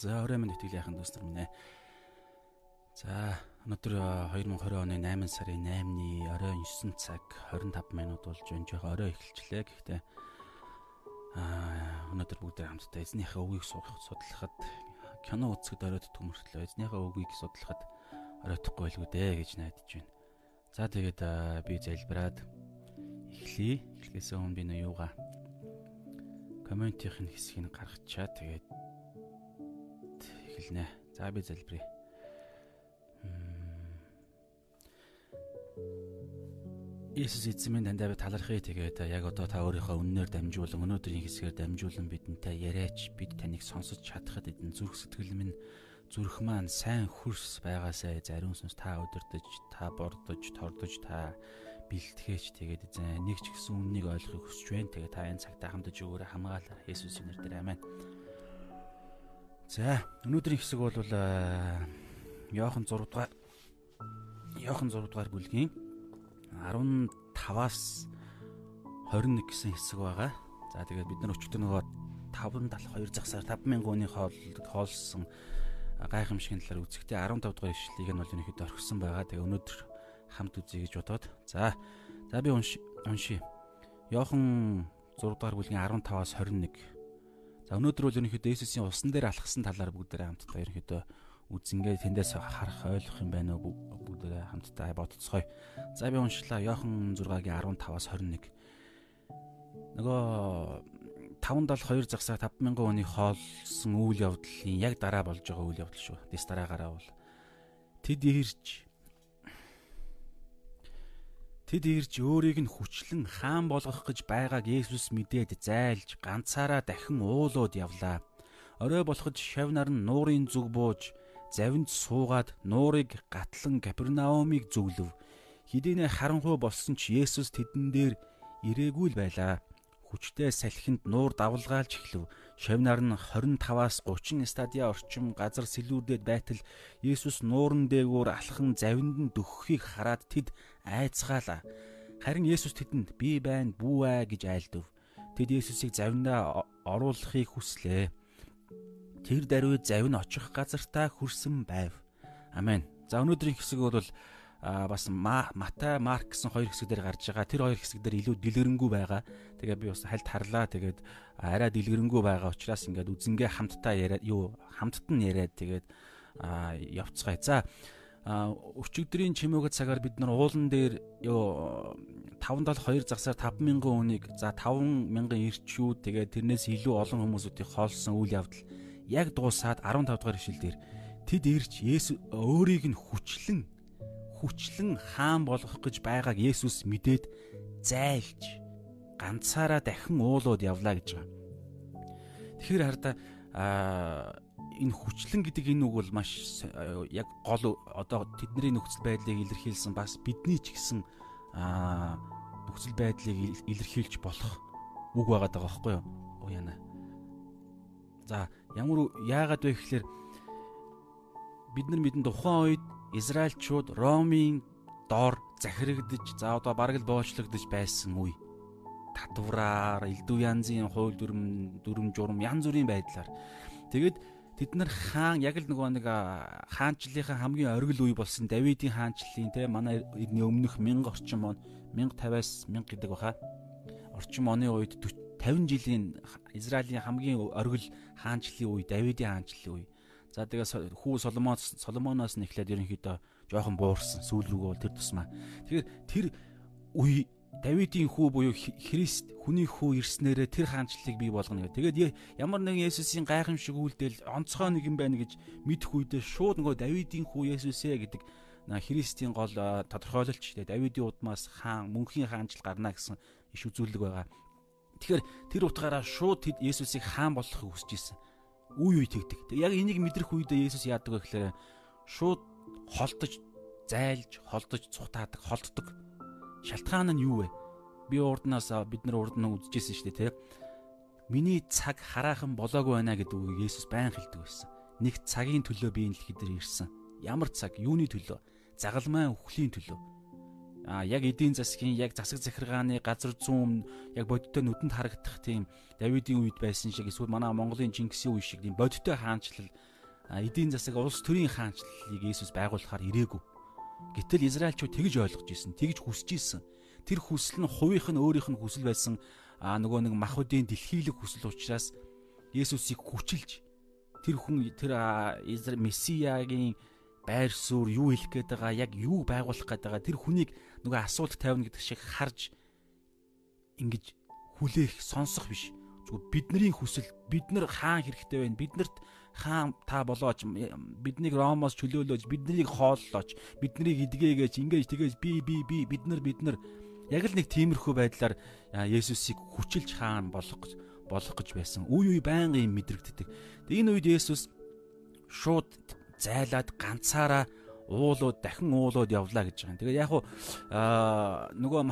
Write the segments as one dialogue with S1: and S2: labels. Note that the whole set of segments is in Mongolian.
S1: За орой минь итгэл яхан дүүс нар минь ээ. За өнөөдөр 2020 оны 8 сарын 8-ны орой 9 цаг 25 минут болж байна. Жохо орой эхэлчлээ. Гэхдээ аа өнөөдөр бүгд хамтдаа эзнийхээ үгийг судлахад кино үзэхэд оройтдгүй мөртлөө эзнийхээ үгийг судлахад оройтхгүй байлгүй дээ гэж найдаж байна. За тэгээд би залбираад эхлэе. Эхлэхээс өмнө би нөө юугаа комментийн хэсгийг гаргачаа тэгээд эхэлнэ. За би залбирая. Иесус эзэн минь дандаа би талархъя тэгээд яг одоо та өөрийнхөө үннээр дамжуулан өнөөдрийн хэсгээр дамжуулан бидэнтэй яриач бид таныг сонсож чадхад эдэн зүрх сэтгэл минь зүрх маань сайн хөрс байгаасаа зариун сүнс та өдөрдөж та бордож тордож та бэлтгэж тэгээд эзэн нэг ч гэсэн үннийг ойлгохыг хүсэж байна. Тэгээд та энэ цагтаа хамтдаж өгөөрэй хамгаалаа. Есүсийн нэрээр аминь. За өнөөдрийн хэсэг бол Йохан 6 дугаар Йохан 6 дугаар бүлгийн 15-аас 21 гэсэн хэсэг байгаа. За тэгээд бид нар өчигдөр нөгөө 572 загсаар 5000 хүний хоол хоолсон гайхамшигын талаар үзэхдээ 15 дугаар ишлэгийг нь бол өнөөдөр орхисон байгаа. Тэгээ өнөөдөр хамт үзье гэж бодоод. За за би уншия. Йохан 6 дугаар бүлгийн 15-аас 21 За өнөөдөр бол ерөнхийдөө Есүсийн усан дээр алхсан талаар бүгдээрээ хамтдаа ерөнхийдөө үзэнгээ тэндээс харах ойлгох юм байна уу бүгдээрээ хамтдаа бодцгоё. За би уншлаа Иохан 6-гийн 15-аас 21. Нөгөө 572 загсаа 5000 хүний хоолсон үйл явдлын яг дараа болж байгаа үйл явдал шүү. Дэс дараагаараа бол тэд ирж Тэд ирж өөрийг нь хүчлэн хаан болгох гэж байгааг Есүс мэдээд зайлж ганцаараа дахин уулууд явлаа. Орой болоход шавнар нь нуурын зүг бууж завинд суугаад нуурыг гатлан Капернаумыг зөвлөв. Хэдийнэ харанхуй болсон ч Есүс тэдэн дээр ирээгүй л байлаа хүчтэй салхинд нуур давлгаалж эхлэв. Шавнаар нь 25-аас 30 стадиа орчим газар сэлүүрдээд байтал Есүс нууран дээгүүр алхан завинд нь дөхөхийг хараад тэд айцгаалаа. Харин Есүс тэдэнд "Би байна, бүү аа" гэж айлдав. Тэд Есүсийг завиндаа оруулахыг хүслээ. Тэр даруй завин очих газартаа хүрсэн байв. Амен. За өнөөдрийн хэсэг бол бас Матай, Марк гэсэн хоёр хэсэг дээр гарч байгаа. Тэр хоёр хэсэг дээр илүү дэлгэрэнгүй байгаа. Тэгээ би бас хальт харлаа. Тэгээд арай дэлгэрэнгүй байгаа учраас ингээд үзэнгээ хамтдаа яриад юу хамтд нь яриад тэгээд явцгаая. За өчигдрийн чимээгт цагаар бид нар уулан дээр юу 572 загсаар 5000 хүнийг за 5000 ирчүүд тэгээд тэрнээс илүү олон хүмүүсүүдийг хоолсон үйл явдал яг дуусаад 15 дугаар ишлэл дээр тэд ирж Есүс өөрийг нь хүчлэн хүчлэн хаан болгох гэж байгааг Есүс мэдээд зайлж ганцаараа дахин уулууд явлаа гэж байгаа. Тэгэхээр хараа энэ хүчлэн гэдэг энэ үг бол маш яг гол одоо тэдний нөхцөл байдлыг илэрхийлсэн бас бидний ч гэсэн нөхцөл байдлыг илэрхийлж болох үг байгаа даа байхгүй юу? Уу яана. За ямар яагаад вэ гэхээр бид нар мэдэн тухайн үед Израильчууд Ромын доор захирагдж за одоо бараг л боолчлогдож байсан үе. Татвараар, элдв янзын хууль дүрм, дүрм журам янз бүрийн байдлаар. Тэгээд тэд нар хаан яг л нөгөө нэг хаанчлалынхаа хамгийн оргил үе болсон Давидын хаанчлалын те манай эдний өмнөх 1000 орчим он 1050-аас 1000 гэдэг баха. Орчим оны үед 50 жилийн Израилийн хамгийн оргил хаанчлалын үе Давидын хаанчлалын үе За тэгээ хүү Соломоноос Соломоноос нь эхлээд ерөнхийдөө жоохон буурсан сүүл рүүгээ бол тэр тусмаа. Тэгэхээр тэр үе Давидын хүү буюу Христ хүний хүү ирснээрээ тэр хаанчлалыг бий болгоно гэх. Тэгээд ямар нэгэн Есүсийн гайхамшиг үйлдэл онцгой нэг юм байна гэж мэдэх үедээ шууд нөгөө Давидын хүү Есүсээ гэдэг Христийн гол тодорхойлолч тэгээд Давидын удмаас хаан мөнхийн хаанчлал гарна гэсэн иш үзүүлэг байгаа. Тэгэхээр тэр утгаараа шууд Есүсийг хаан болгохыг хүсэж исэн үе үе тэгдэг. Яг энийг мэдрэх үедээ Есүс яадаг вэ гэхээр шууд холдож, зайлж, холдож, цухтаадаг, холддог. Шалтгаан нь юу вэ? Би урднаас бид нар урд нь үзчихсэн шүү дээ, тэ. Миний цаг хараахан болоогүй байна гэдэг үгийг Есүс байн хэлдэг байсан. Нэг цагийн төлөө би энэ дэлхий дээр ирсэн. Ямар цаг? Юуны төлөө? Загалмай өхлийн төлөө а яг эдийн засгийн яг засаг захиргааны газар зүүн яг бодиттой нүдэнд харагдах тийм Давидын үед байсан шиг эсвэл манай Монголын Чингисийн үе шиг тийм бодиттой хаанчлал эдийн засаг улс төрийн хаанчлалыг Есүс байгуулахаар ирээгүй. Гэтэл Израильчууд тэгж ойлгож исэн, тэгж хүсэж исэн. Тэр хүсэл нь хувийнх нь өөрийнх нь хүсэл байсан а нөгөө нэг махуудын дэлхийлэг хүсэл учраас Есүсийг хүчилж тэр хүн тэр месиягийн байр суурь юу хэлэх гээд байгаа яг юу байгуулах гээд байгаа тэр хүнийг нөгөө асуулт тавина гэдэг шиг харж ингэж хүлээх сонсох биш зүгээр бидний хүсэл бид нар хаан хэрэгтэй байна биднэрт хаан та болооч биднийг ромоос чөлөөлөөж биднийг хооллооч биднийг идгээгээч ингэж тэгээж би би би бид нар бид нар яг л нэг тиймэрхүү байдлаар Есүсийг хүчилж хаан болох болох гэж байсан. Үе үе байнгын юм мэдрэгддэг. Энэ үед Есүс шууд зайлаад ганцаараа уулууд дахин уулууд явлаа гэж байгаа. Тэгээ яг уу нөгөө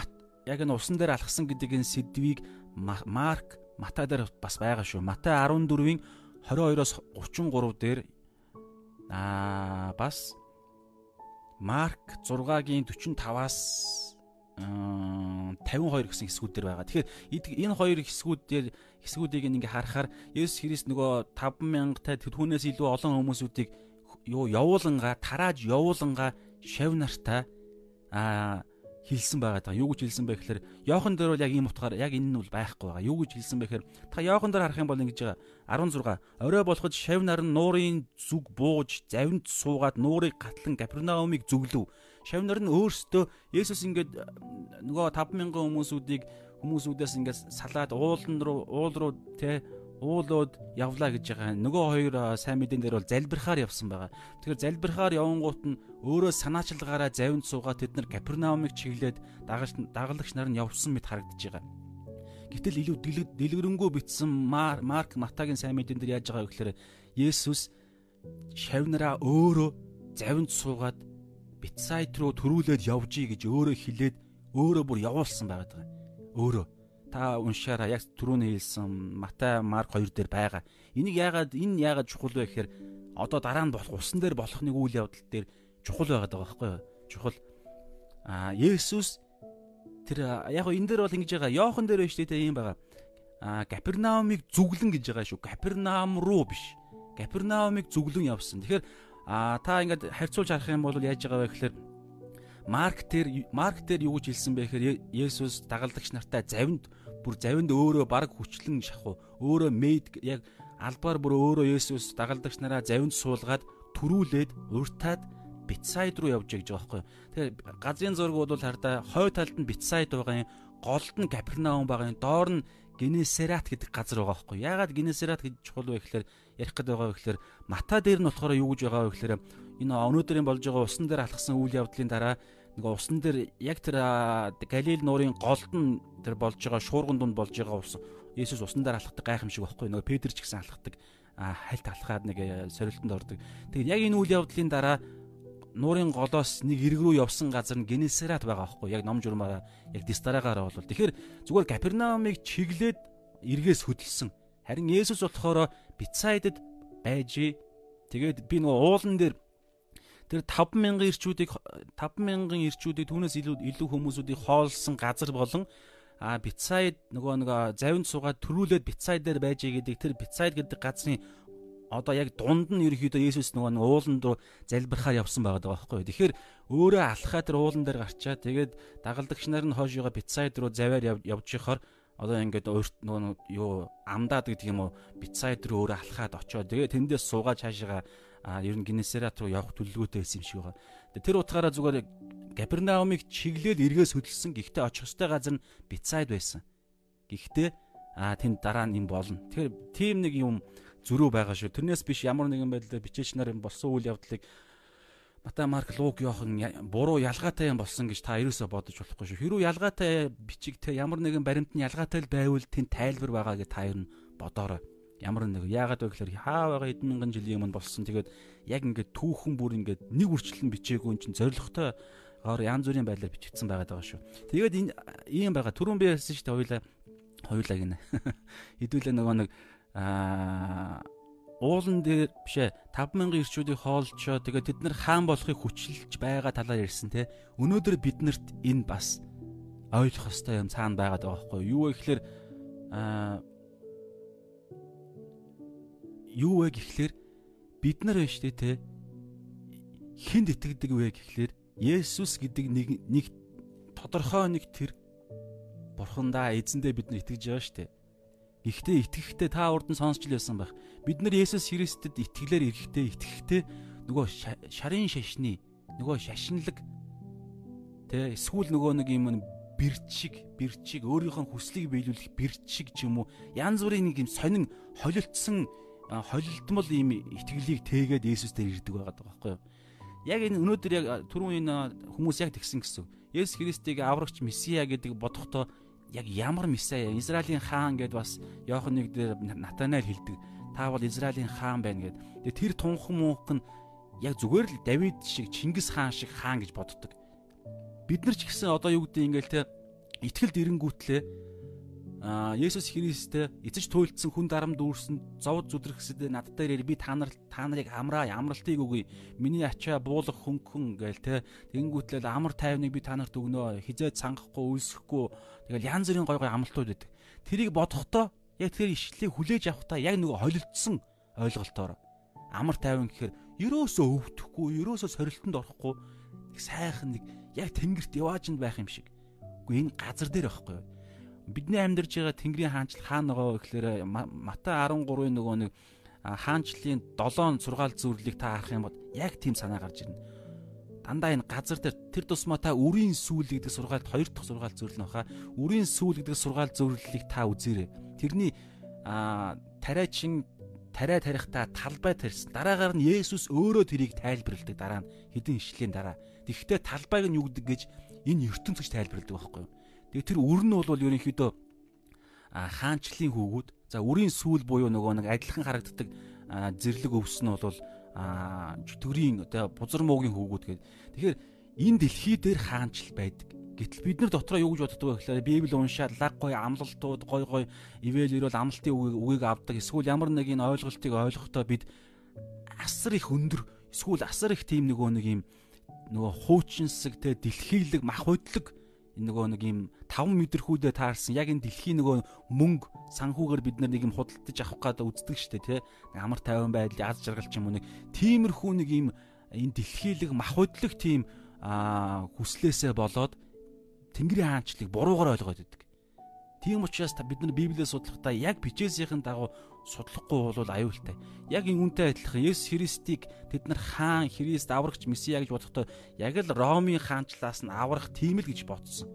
S1: яг энэ усан дээр алхсан гэдэг энэ сэдвийг Марк Матай дээр бас байгаа шүү. Матай 14-ийн 22-оос 33 дээр аа бас Марк 6-гийн 45-аас 52 гэсэн хэсгүүд дээр байгаа. Тэгэхээр энэ хоёр хэсгүүд дээр хэсгүүдийг ингээ харахаар Есүс Христ нөгөө 5000 та түүнээс илүү олон хүмүүсүүдийг юу явууланга тарааж явууланга шав нартаа а хэлсэн байгаа даа. Юу гэж хэлсэн бэ гэхээр Йохан дээр бол яг ийм утгаар яг энэ нь бол байхгүй байгаа. Юу гэж хэлсэн бэ гэхээр та Йохан дээр харах юм бол ингэж байгаа. 16 орой болоход шав нар нь нуурын зүг бууж завинд суугаад нуурыг гатлан Капернаумыг зүглөв. Шав нар нь өөрсдөө Есүс ингээд нөгөө 5000 хүмүүсүүдийг хүмүүсүүдээс ингээд салаад уулан руу уул руу те уулууд явлаа гэж байгаа. Нөгөө хоёр сайн мэдэн дээр бол залбирахаар явсан байгаа. Тэгэхээр залбирахаар явангуут нь өөрөө санаачлагаараа завинд суугаад тэд нар Капернаумыг чиглээд дагалдагч нар нь явсан мэт харагдаж байгаа. Гэтэл илүү дэлгэрэнгүй битсэн Марк Матагийн сайн мэдэн дээр яаж байгаа вэ гэхээр Есүс шавнараа өөрөө завинд суугаад Битсайд руу төрүүлээд явжий гэж өөрөө хэлээд өөрөө бүр явуулсан байгаа. Өөрөө та уншаараа яг түрүүний хэлсэн Матай Марк 2 дээр байгаа. Энийг яагаад энэ яагаад чухал вэ гэхээр одоо дараа нь болох усан дээр болох нэг үйл явдал дээр чухал байгаад байгаа байхгүй юу? Чухал. Аа Есүс тэр яг энэ дээр бол ингэж байгаа. Йохан дээр байна шүү дээ ийм байгаа. Аа Капернаумыг зүглэн гэж байгаа шүү. Капернаум руу биш. Капернаумыг зүглэн явсан. Тэгэхээр аа та ингээд харьцуулж харах юм бол яаж байгаа вэ гэхээр Марк дээр Марк дээр юу гэж хэлсэн бэ гэхээр Есүс дагалдагч нартай завинд бүр завинд өөрөө баг хүчлэн шахуу өөрөө мэд яг албаар бүр өөрөө Есүс дагалдагч нараа завинд суулгаад төрүүлээд уртаад Битсайд руу явж байгаа гэж байгаа байхгүй. Тэгэхээр газрын зураг бол хардаа хой талд нь Битсайд байгаа юм, голд нь Капернаум байгаа юм, доор нь Генесерат гэдэг газар байгаа байхгүй. Яагаад Генесерат гэж чухал вэ гэхээр ярих гэдэг байгаа вэ гэхээр Мата дээр нь болохоор юу гэж байгаа вэ гэхээр энэ өнөөдрийн болж байгаа усан дээр алхсан үйл явдлын дараа нөгөө усан дээр яг тэр Галил нуурын голд нь тэр болж байгаа шуурган дунд болж байгаа ус Есүс усан дээр алхахдаг гайхамшиг байхгүй нөгөө Петр ч гэсэн алхахдаг хальт алхаад нэг э, сорилтонд ордог. Тэгээд яг энэ үйл явдлын дараа нуурын голоос нэг эрг рүү явсан газар нь Генесарат байгаа байхгүй яг ном журмаараа яг Дистараагаар бол тэгэхээр зүгээр Капернаумыг чиглээд эргээс хөдөлсөн. Харин Есүс болохоор Бицайдад байж тэгээд би нөгөө уулан дээр Тэр 5000 ирчүүдийг 5000 ирчүүдийг түүнээс илүү илүү хүмүүсүүдийг хоолсон газар болон а Бицайд нөгөө нөгөө завинд суугаад төрүүлээд Бицайд дээр байж гэдэг тэр Бицайд гэдэг газрын одоо яг дунд нь ерөөхдөө Есүс нөгөө ууланд руу залбирахаар явсан байгаа байхгүй. Тэгэхээр өөрөө алхаа тэр уулан дээр гарчаа. Тэгээд дагалдагч нар нь хойшоогоо Бицайд руу заваар явж ихоор одоо ингээд өөрт нөгөө юу амдаад гэдэг юм уу? Бицайд руу өөрөө алхаад очоод тэгээд тэндээс суугаад цаашаа а ер нь Генесарет руу явах төлөвлөгөөтэй байсан юм шиг байгаа. Тэр утгаараа зүгээр Капернаумыг чиглээд эргээс хөдөлсөн. Гэхдээ очих ёстой газар нь Бицайд байсан. Гэхдээ а тэнд дараа нь юм болно. Тэгэхээр тийм нэг юм зөрүү байгаа шүү. Тэрнээс биш ямар нэгэн байдлаар бичээч нарын болсон үйл явдлыг Матай Марк Лук Йохан буруу ялгаатай юм болсон гэж та ерөөсөө бодож болохгүй шүү. Хэрвээ ялгаатай бичиг те ямар нэгэн баримт нь ялгаатай л байвал тэнд тайлбар байгаа гэж та ер нь бодоорой ямар нэг яагаад вэ гэхээр хаа байгаа эдэн мянган жилийн өмнө болсон. Тэгээд яг ингээд түүхэн бүр ингээд нэг үрчлэн бичээгүй эн чинь зоригтой гоор янз бүрийн байдлаар бичигдсэн байгаа шүү. Тэгээд энэ ийм байгаа. Түрүүн би хэлсэн шүү дээ хоёлаа хоёлаа гинэ. Хэдүүлээ нөгөө нэг аа уулан дээр бишээ 5000 ирчүүдийг хоолчоо тэгээд тэд нар хаан болохыг хүчилж байгаа талаар ярьсан те өнөөдөр биднэрт энэ бас ойлгох ёстой юм цаана байгаад байгаа байхгүй юу вэ гэхээр аа юу вэ гэхлээр бид нар байна штэ те хүнд итгэдэг вэ гэхлээр Есүс гэдэг нэг нэг тодорхой нэг тэр бурхандаа эзэндээ бид нар итгэж байгаа штэ. Гэхдээ итгэхдээ та урд нь сонсч л байсан байх. Бид нар Есүс Христэд итгэлээр ирэхдээ итгэхдээ нөгөө шарын шашны нөгөө шашинлаг тэ эсвэл нөгөө нэг юм бэрчиг бэрчиг өөрийнхөө хүслийг биелүүлэх бэрчиг ч юм уу янз бүрийн нэг юм сонин холилдсон холилдмол ийм итгэлийг тээгээд Есүс дээр ирдэг байгаа байхгүй юу? Яг энэ өнөөдөр яг түрүүн энэ хүмүүс яг тэгсэн гэсэн. Есүс Христийг аврагч месиа гэдэг бодохдоо яг ямар месиа Израилийн хаан гэд бас Иохан нэг дээр Натанайл хэлдэг. Та бол Израилийн хаан байна гэд. Тэгээ тэр тунхан мөнх нь яг зүгээр л Давид шиг Чингис хаан шиг хаан гэж боддог. Бид нар ч гэсэн одоо юу гэдэг ингээл те итгэлд эренгүүтлээ а Есүс Христтэй эцэж туйлдсан хүн дарам дүүрсэн зовд зүдрэхсэд над дээр би та нар та нарыг амраа амралтыг өгье. Миний ачаа буулах хөнгөн гээл те. Тэнгүүтлэл амар тайвныг би та нарт өгнө. Хизээ цангахгүй үлсэхгүй. Тэгэл янз бүрийн гой гой амралтууд байдаг. Тэрийг бодохдоо яг тэр ишлэлийг хүлээж авахдаа яг нөгөө холилдсон ойлголтоор амар тайван гэхээр ерөөсөө өвдөхгүй, ерөөсөө сорилтонд орохгүй сайхан нэг яг тэнгэрт яваажинд байх юм шиг. Үгүй энэ газар дээр байхгүй юу? Бидний амьдарч байгаа Тэнгэрийн хаанчл хаана байгаа гэхээр Матай 13-ийн нөгөө нэг хаанчлалын 7 сургаал зүрлийг та харах юм бол яг тийм санаа гарч ирнэ. Дандаа энэ газар дээр тэр тусмаа та үрийн сүүл гэдэг сургаалт хоёр дахь сургаал зүрл нөха. Үрийн сүүл гэдэг сургаал зүрлэлийг та үзээрэй. Тэрний тариачин тариа тарихтаа талбай тарьсан. Дараагаар нь Есүс өөрөө тэрийг тайлбарладаг дараа нь хэдэн ишлийн дараа. Тэгэхдээ талбайг нь юу гэдэг гэж энэ ертөнц гэж тайлбарладаг байхгүй юу? Тэгээ тэр үр нь бол ерөнхийдөө хаанчлалын хүүгүүд за үрийн сүүл буюу нөгөө нэг адилхан харагддаг зэрлэг өвс нь бол төрийн одоо бузар муугийн хүүгүүд гэдэг. Тэгэхээр энэ дэлхий дээр хаанчл байдаг. Гэтэл бид нар дотроо юу гэж боддог вэ гэхээр Библи уншаад лаг гой амлалтууд гой гой ивэл ирвэл амлалтын үгийг авдаг. Эсвэл ямар нэг энэ ойлголтыг ойлгохдоо бид асар их өндөр эсвэл асар их тийм нөгөө нэг юм нөгөө хуучинсаг те дэлхийлэг мах хөдлөг нөгөө нэг юм 5 мэдрэхүүдээ таарсан яг энэ дэлхийн нөгөө мөнгө санхүүгээр бид нар нэг юм худалдаж авах гэдэг үздэг штэ тий амар тайван байдал аз жаргал ч юм уу нэг тиймэрхүү нэг юм энэ дэлхийлэг махудлаг тийм хүслээсээ болоод Тэнгэрийн хаанчлыг буруугаар ойлгоод идэг. Тийм учраас бид нар Библийг судлахдаа яг бичээсийн дагуу судлахгүй бол аюултай. Яг энэ үнтэй адилхан Есүс Христийг тэд нар хаан, Христ аврагч Месиа гэж бодохдоо яг л Ромын хаанчлаас нь аврах тийм л гэж бодсон.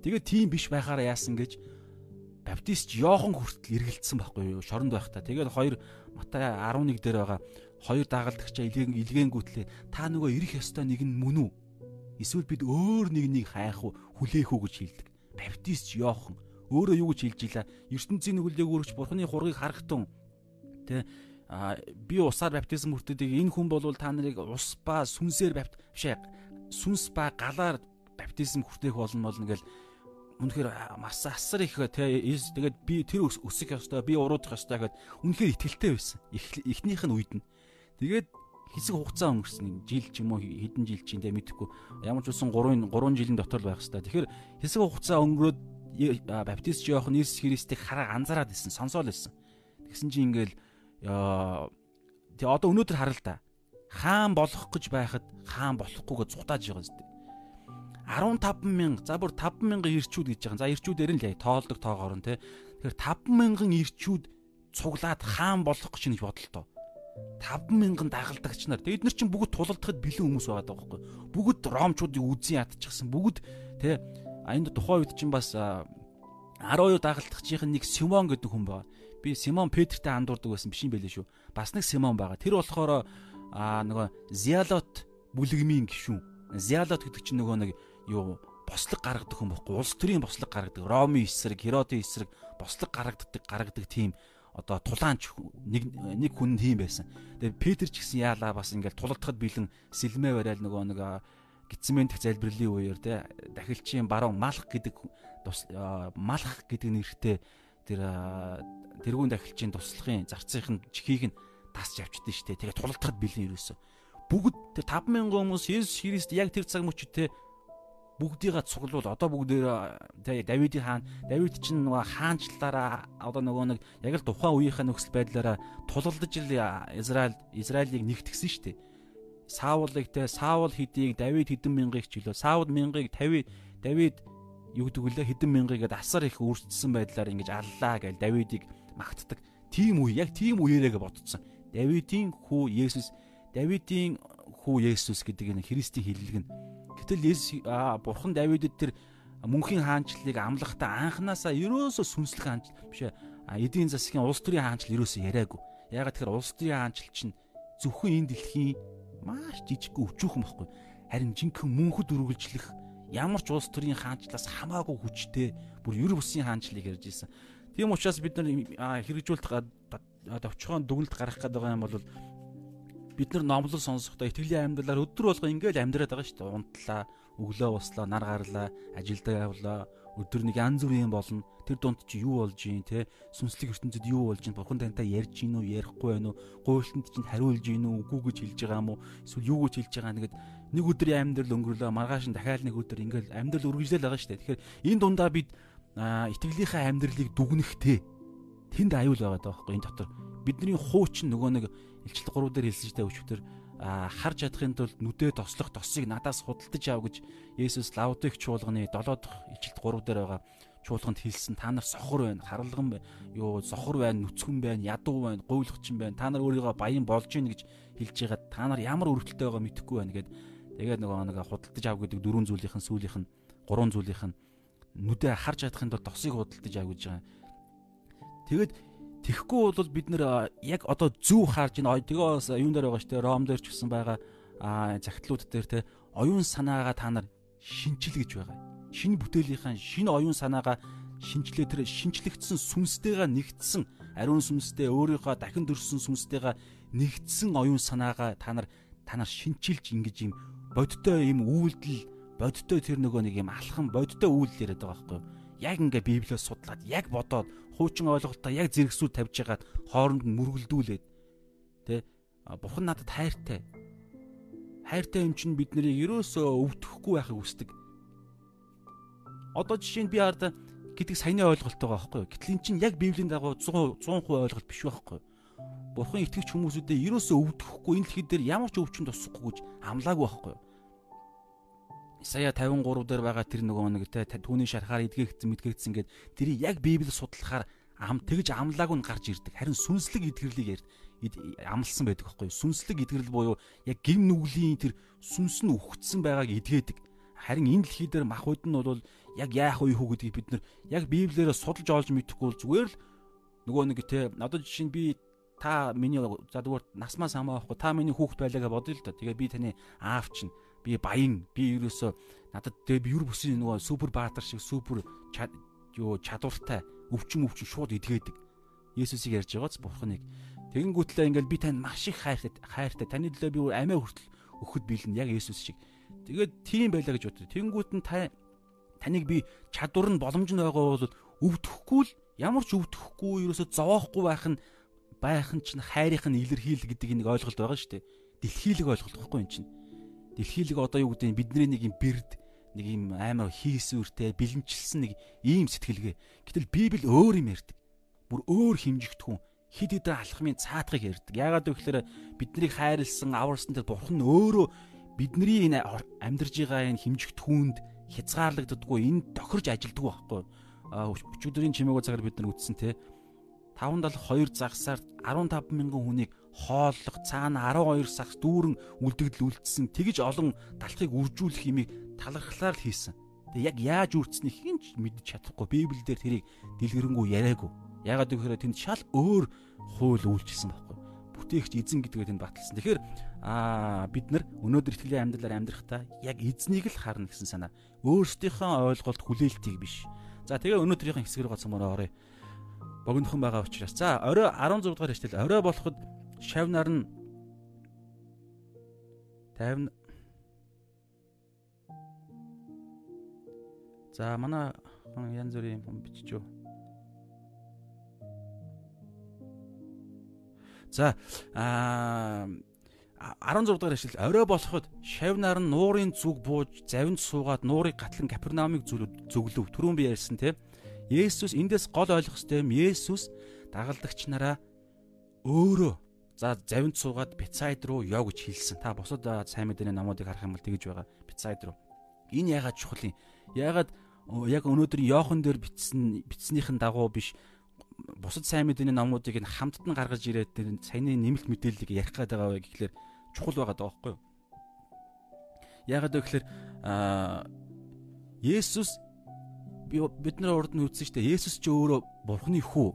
S1: Тэгээ тийм биш байхаараа яасан гэж баптист Йохан хүртэл эргэлдсэн байхгүй юу? Шоронд байхдаа. Тэгээд хоёр Матай 11 дээр байгаа хоёр дагалдагчаа илгээн илгээнгүүтлээ та нөгөө ирэх ёстой нэг нь мөн үү? Эсвэл бид өөр нэг нэг хайх уу, хүлээх үү гэж хэлдэг. Баптист Йохан өөрөө юу гэж хэлж ийла? Ертөнцийн нүгэлтэйг өргөж бурхны хургийг харахтун тэ а би усаар баптизм хүртдэг энэ хүн бол та нарыг ус ба сүнсээр бапт бишээ сүнс ба галаар баптизм хүртэх болно болно гэл үнэхээр маш асар их тэ тэгээд би тэр өсөх ёстой би уруудах ёстой гэд үнэхээр ихтэлтэй байсан. Эхнийх нь үед нь тэгээд хэсэг хугацаа өнгөрсөн жил ч юм уу хэдэн жил чинь тэ мэдэхгүй. Ямар ч үсэн 3 3 жилийн дотор л байх хэвээр тэгэхээр хэсэг хугацаа өнгөрөөд баптист Иохан Иесус Христийг хараа анзаараад исэн, сонсоол исэн. Тэгсэн чинь ингээл тэгээ одоо өнөөдөр хараа л да. Хаан болох гэж байхад хаан болохгүйгээ зутааж байгаа зү. 15 мянга за бүр 5 мянган ирчүүд гэж байгаа. За ирчүүдээр нь л тоолдог тоогоор нь те. Тэгэхээр 5 мянган ирчүүд цуглаад хаан болох гэж нэг бодолтой. 5 мянган дагалдагч нар. Тэгээд нар чинь бүгд тулалдахад бэлэн хүмүүс байгаа байхгүй. Бүгд ромчуудыг үзэн ядчихсан. Бүгд те А энд тухайн үед чинь бас 12 дагалдагчийн нэг Симон гэдэг хүн байгаа. Би Симон Петртэй андуурдаг байсан биш юм байлээ шүү. Бас нэг Симон байгаа. Тэр болохоор а нөгөө Зиалот бүлэгмийн гишүүн. Зиалот гэдэг чинь нөгөө нэг юу бослог гаргадаг хүн байхгүй. Улс төрийн бослог гаргадаг. Роми эсрэг, Херодын эсрэг бослог гаргадаг гаргадаг тийм одоо тулаанч нэг нэг хүн тийм байсан. Тэгээ Петр ч гэсэн яалаа бас ингээл тулалдахад бэлэн сэлмээ барайл нөгөө нэг гитсмент залбирлын үеэр те дахилчийн баруун малх гэдэг малх гэдэг нэртэй тэр тэрүүн дахилчийн туслахын зарцынхын чихийг нь тасч авчихдээ штэ. Тэгээ тулалдахад бэлэн ерөөсө. Бүгд тэр 5000 хүмүүс Есүс Христ яг тэр цаг мөчөд те бүгдийгээ цуглуул одоо бүгдээр тэ Давидын хаан Давид чинь нөгөө хаанчлалаараа одоо нөгөө нэг яг л тухайн үеийнхээ нөхцөл байдлаараа тулалдаж л Израиль Израилийг нэгтгсэн шүү дээ. Саулыг те Саул хэдийг Давид хэдэн мянгыг ч гэлөө Саул мянгыг 50 Давид юу гэдэг вүлээ хэдэн мянгыг асар их үрдсэн байдлаар ингэж аллаа гэж Давидыг магтдаг. Тийм үе яг тийм үеэрээ бодцсон. Давидын хүү Есүс Давидын хүү Есүс гэдэг энэ Христийн хиллэг нь Гэтэл Есүс бурхан Давидэд тэр мөнхийн хаанчлалыг амлахдаа анханасаа ерөөсөө сүнслэх хаанчл биш. Эдийн засгийн улс төрийн хаанчл ерөөсөө яриаггүй. Ягаад тэгэхээр улс төрийн хаанчл чинь зөвхөн энэ дэлхийн маш жижигхэн өчүүхэн байхгүй. Харин жинхэнэ мөнхөд үргэлжлэх ямар ч улс төрийн хаанчлаас хамаагүй хүчтэй бүр ер бусын хаанчлалыг ярьж ирсэн. Тийм учраас бид нар хэрэгжүүлэлт товчхон дүгнэлт гаргах гэдэг юм бол бид нар номлол сонсохдоо итгэлийн амьдралаар өдөр болго ингээл амьдраад байгаа шүү дээ. Унтлаа, өглөө услаа, нар гарлаа, ажилдаа явлаа. Өдөр нэг янз бүрийн болно. Тэр дунд чи юу болж ийн те? Сүнслэг ертөнцид юу болж ийн бурхан тантай ярьж гин үү ярихгүй байна уу? Гуйлтанд чинь хариулж гин үү? Үгүй гэж хэлж байгаа юм уу? Эсвэл юу гэж хэлж байгаа? Нэгэд нэг өдрийн амьдрал өнгөрлөө маргааш нь дахиад нэг өдөр ингээл амьдрал үргэлжлэл байгаа дээ тэгэхээр энэ дундаа бид итгэлийнхаа амьдралыг дүгнэхтэй тэнд аюул байгаа даа байхгүй энэ дотор. Бидний хуучин нөгөө нэг илчлэг 3 дээр хэлсэн штэ өчигдөр харж чадахын тулд нүдээ тослох тосыг надаас худалдаж ав гэж Есүс Лаудик чуулганы 7 дахь илчлэг 3 дээр байгаа чуулганд хэлсэн та нар сохор байна харалган юу сохор байна нүцгэн байна ядуу байна гуйлгчин байна та нар өөрийгөө баян болж гин гэж хэлж байгаа. Та нар ямар өрөвдөлтөй байгаа мэдэхгүй байна гэд. Тэгээд нөгөө нэг худалдаж ав гэдэг дөрвөн зүйлийнхэн сүүлийнх нь гурван зүйлийнх нь нүдээ харж чадахын тулд тосыг худалдаж ав гэж байгаа. Тэгээд Тэгэхгүй бол бид нэр яг одоо зөв харж ин тэгээ бас юун дээр байгаа дээ. Ром дээр ч гэсэн байгаа загтлууд дээр те оюун санаагаа та нар шинчил гэж байгаа. Шинэ бүтээлийнхаа шинэ оюун санаагаа шинчлээ тэр шинчлэгдсэн сүнстэйгээ нэгдсэн ариун сүнстэй өөрийнхөө дахин төрсөн сүнстэйгээ нэгдсэн оюун санаагаа та нар та нар шинчилж ингэж юм бодтой юм үйлдэл бодтой тэр нөгөө нэг юм алхам бодтой үйлдэл яриад байгаа байхгүй юу? Яг ингээ Библиэс судлаад яг бодоод хуучин ойлголтоо яг зэрэгсүүл тавьж ягаад хооронд нь мөргөлдүүлээд тэ бурхан надад хайртай. Хайртай юм чинь бид нарыг ерөөсөө өвдөхгүй байхыг хүсдэг. Одоо жишээ нь би ард гэдэг саяны ойлголт байгаа байхгүй юу? Гэтэл эн чинь яг Библийн дагуу 100 100% ойлголт биш байхгүй юу? Бурхан итгэж хүмүүсүүдэд ерөөсөө өвдөхгүй энэ дэлхий дээр ямар ч өвчин тусахгүй гэж амлаагүй байхгүй юу? Исая 53 дээр байгаа тэр нөгөө нэг те түүний шарахаар эдгээгдсэн мэдгээгдсэн гэд тэрийг яг Библийг судлахаар ам тэгж амлаагүй нь гарч ирдэг. Харин сүнслэг эдгэрлийг амлсан байдаг байхгүй юу? Сүнслэг эдгэрэл буюу яг гим нүглийн тэр сүнс нь үхгдсэн байгааг эдгээдэг. Харин энэ дэлхий дээр махбод нь бол яг яах вэ хүү гэдгийг бид нар яг Библиэрээ судалж олж мэдэхгүй бол зүгээр л нөгөө нэг те одоо жишээ нь би та миний за зүгээр насмаас хамаахгүй та миний хүүхэд байлаа гэж бодъё л да. Тэгээ би таны аав чинь би баян би ерөөсөө надад юр бүсийн нөгөө супер баатар шиг супер юу чадвартай өвчин өвчин шууд эдгээдэг. Есүсийг ярьж байгааз бурхныг. Тэгэнгүүтлээ ингээл би танд маш их хайртай хайртай таны төлөө би амиа хүртэл өгөхөд бэлэн яг Есүс шиг. Тэгээд тийм байлаа гэж боддог. Тэгэнгүүт нь та таныг би чадвар нь боломж нь байгаа бол өвдөхгүй л ямар ч өвдөхгүй ерөөсө зовоохгүй байх нь байх нь чинь хайрынх нь илэрхийл гэдэг нэг ойлголт байгаа шүү дээ. Дэлхийлэг ойлголт байхгүй юм чинь дэлхийлэг одоо юу гэдэг нь бидний нэг юм бэрд нэг юм амар хийсвэртэй бэлэнчилсэн нэг ийм сэтгэлгээ. Гэтэл Библи өөр юм ярьдаг. Бүр өөр химжигдэхүүн хид хидэ алхмын цаатгыг ярьдаг. Яагаад вэ гэхээр биднийг хайрлсан, аварсан тэр бурхан нь өөрөө бидний энэ амьдарж байгаа энэ химжигдэхүүнд хязгаарлагддаггүй энэ тохирж ажилддаг байхгүй. Өчигдрийн чимээгүй цагаар бид нар үтсэн те 572 загсаар 15 мянган хүнийг хооллох цаана 12 сагс дүүрэн үлдэгдэл үлдсэн тэгж олон талхыг үржүүлэх юмыг талархлаар л хийсэн. Тэг яг яаж үрдсэнийг хинч мэдж чадахгүй Библиэлд тэрийг дэлгэрэнгүй яриаггүй. Ягаад гэвэл тэнд шал өөр хууль үйлчилсэн байхгүй. Бүтээгч эзэн гэдгээ тэнд баталсан. Тэгэхээр аа бид нар өнөөдөр итгэлийн амьдралаар амьдрахдаа яг эзнийг л харна гэсэн санаа. Өөрсдийнхөө ойлголт хүлээлтийг биш. За тэгээ өнөөдрийнхэн хэсгэр гоцмороо оръё богинохон байгаа учраас за орой 16 дугаар хэвчтэл орой болоход шавнаар нь 50 За манай янз бүрийн юм бичиж юу. За аа 16 дахь эшлэл орой болоход шавнаар нь нуурын зүг бууж завинд суугаад нуурыг гатлан Капернаумыг зөвлөв. Түрүүн би ярьсан те. Есүс эндээс гол ойлгох ёстой юм. Есүс дагалдагч нараа өөрөө за завинд суугаад Бицайд руу яв гэж хэлсэн. Та бусад сайн мэдээний номуудыг харах юм бол тэгж байгаа. Бицайд руу. Энэ ягаад чухал юм? Ягаад яг өнөөдөр Йохан дээр бичсэн бичснийхэн дагуу биш бусад сайн мэдээний номуудыг нь хамтд нь гаргаж ирээд тэр саяны нэмэлт мэдээллийг ярих гээд байгаа вэ гэхлээр чухал байгаа даа байхгүй юу? Яагаад вэ гэхээр Есүс бид нар урд нь үзсэн шүү дээ. Есүс ч өөрөө Бурхны хүү.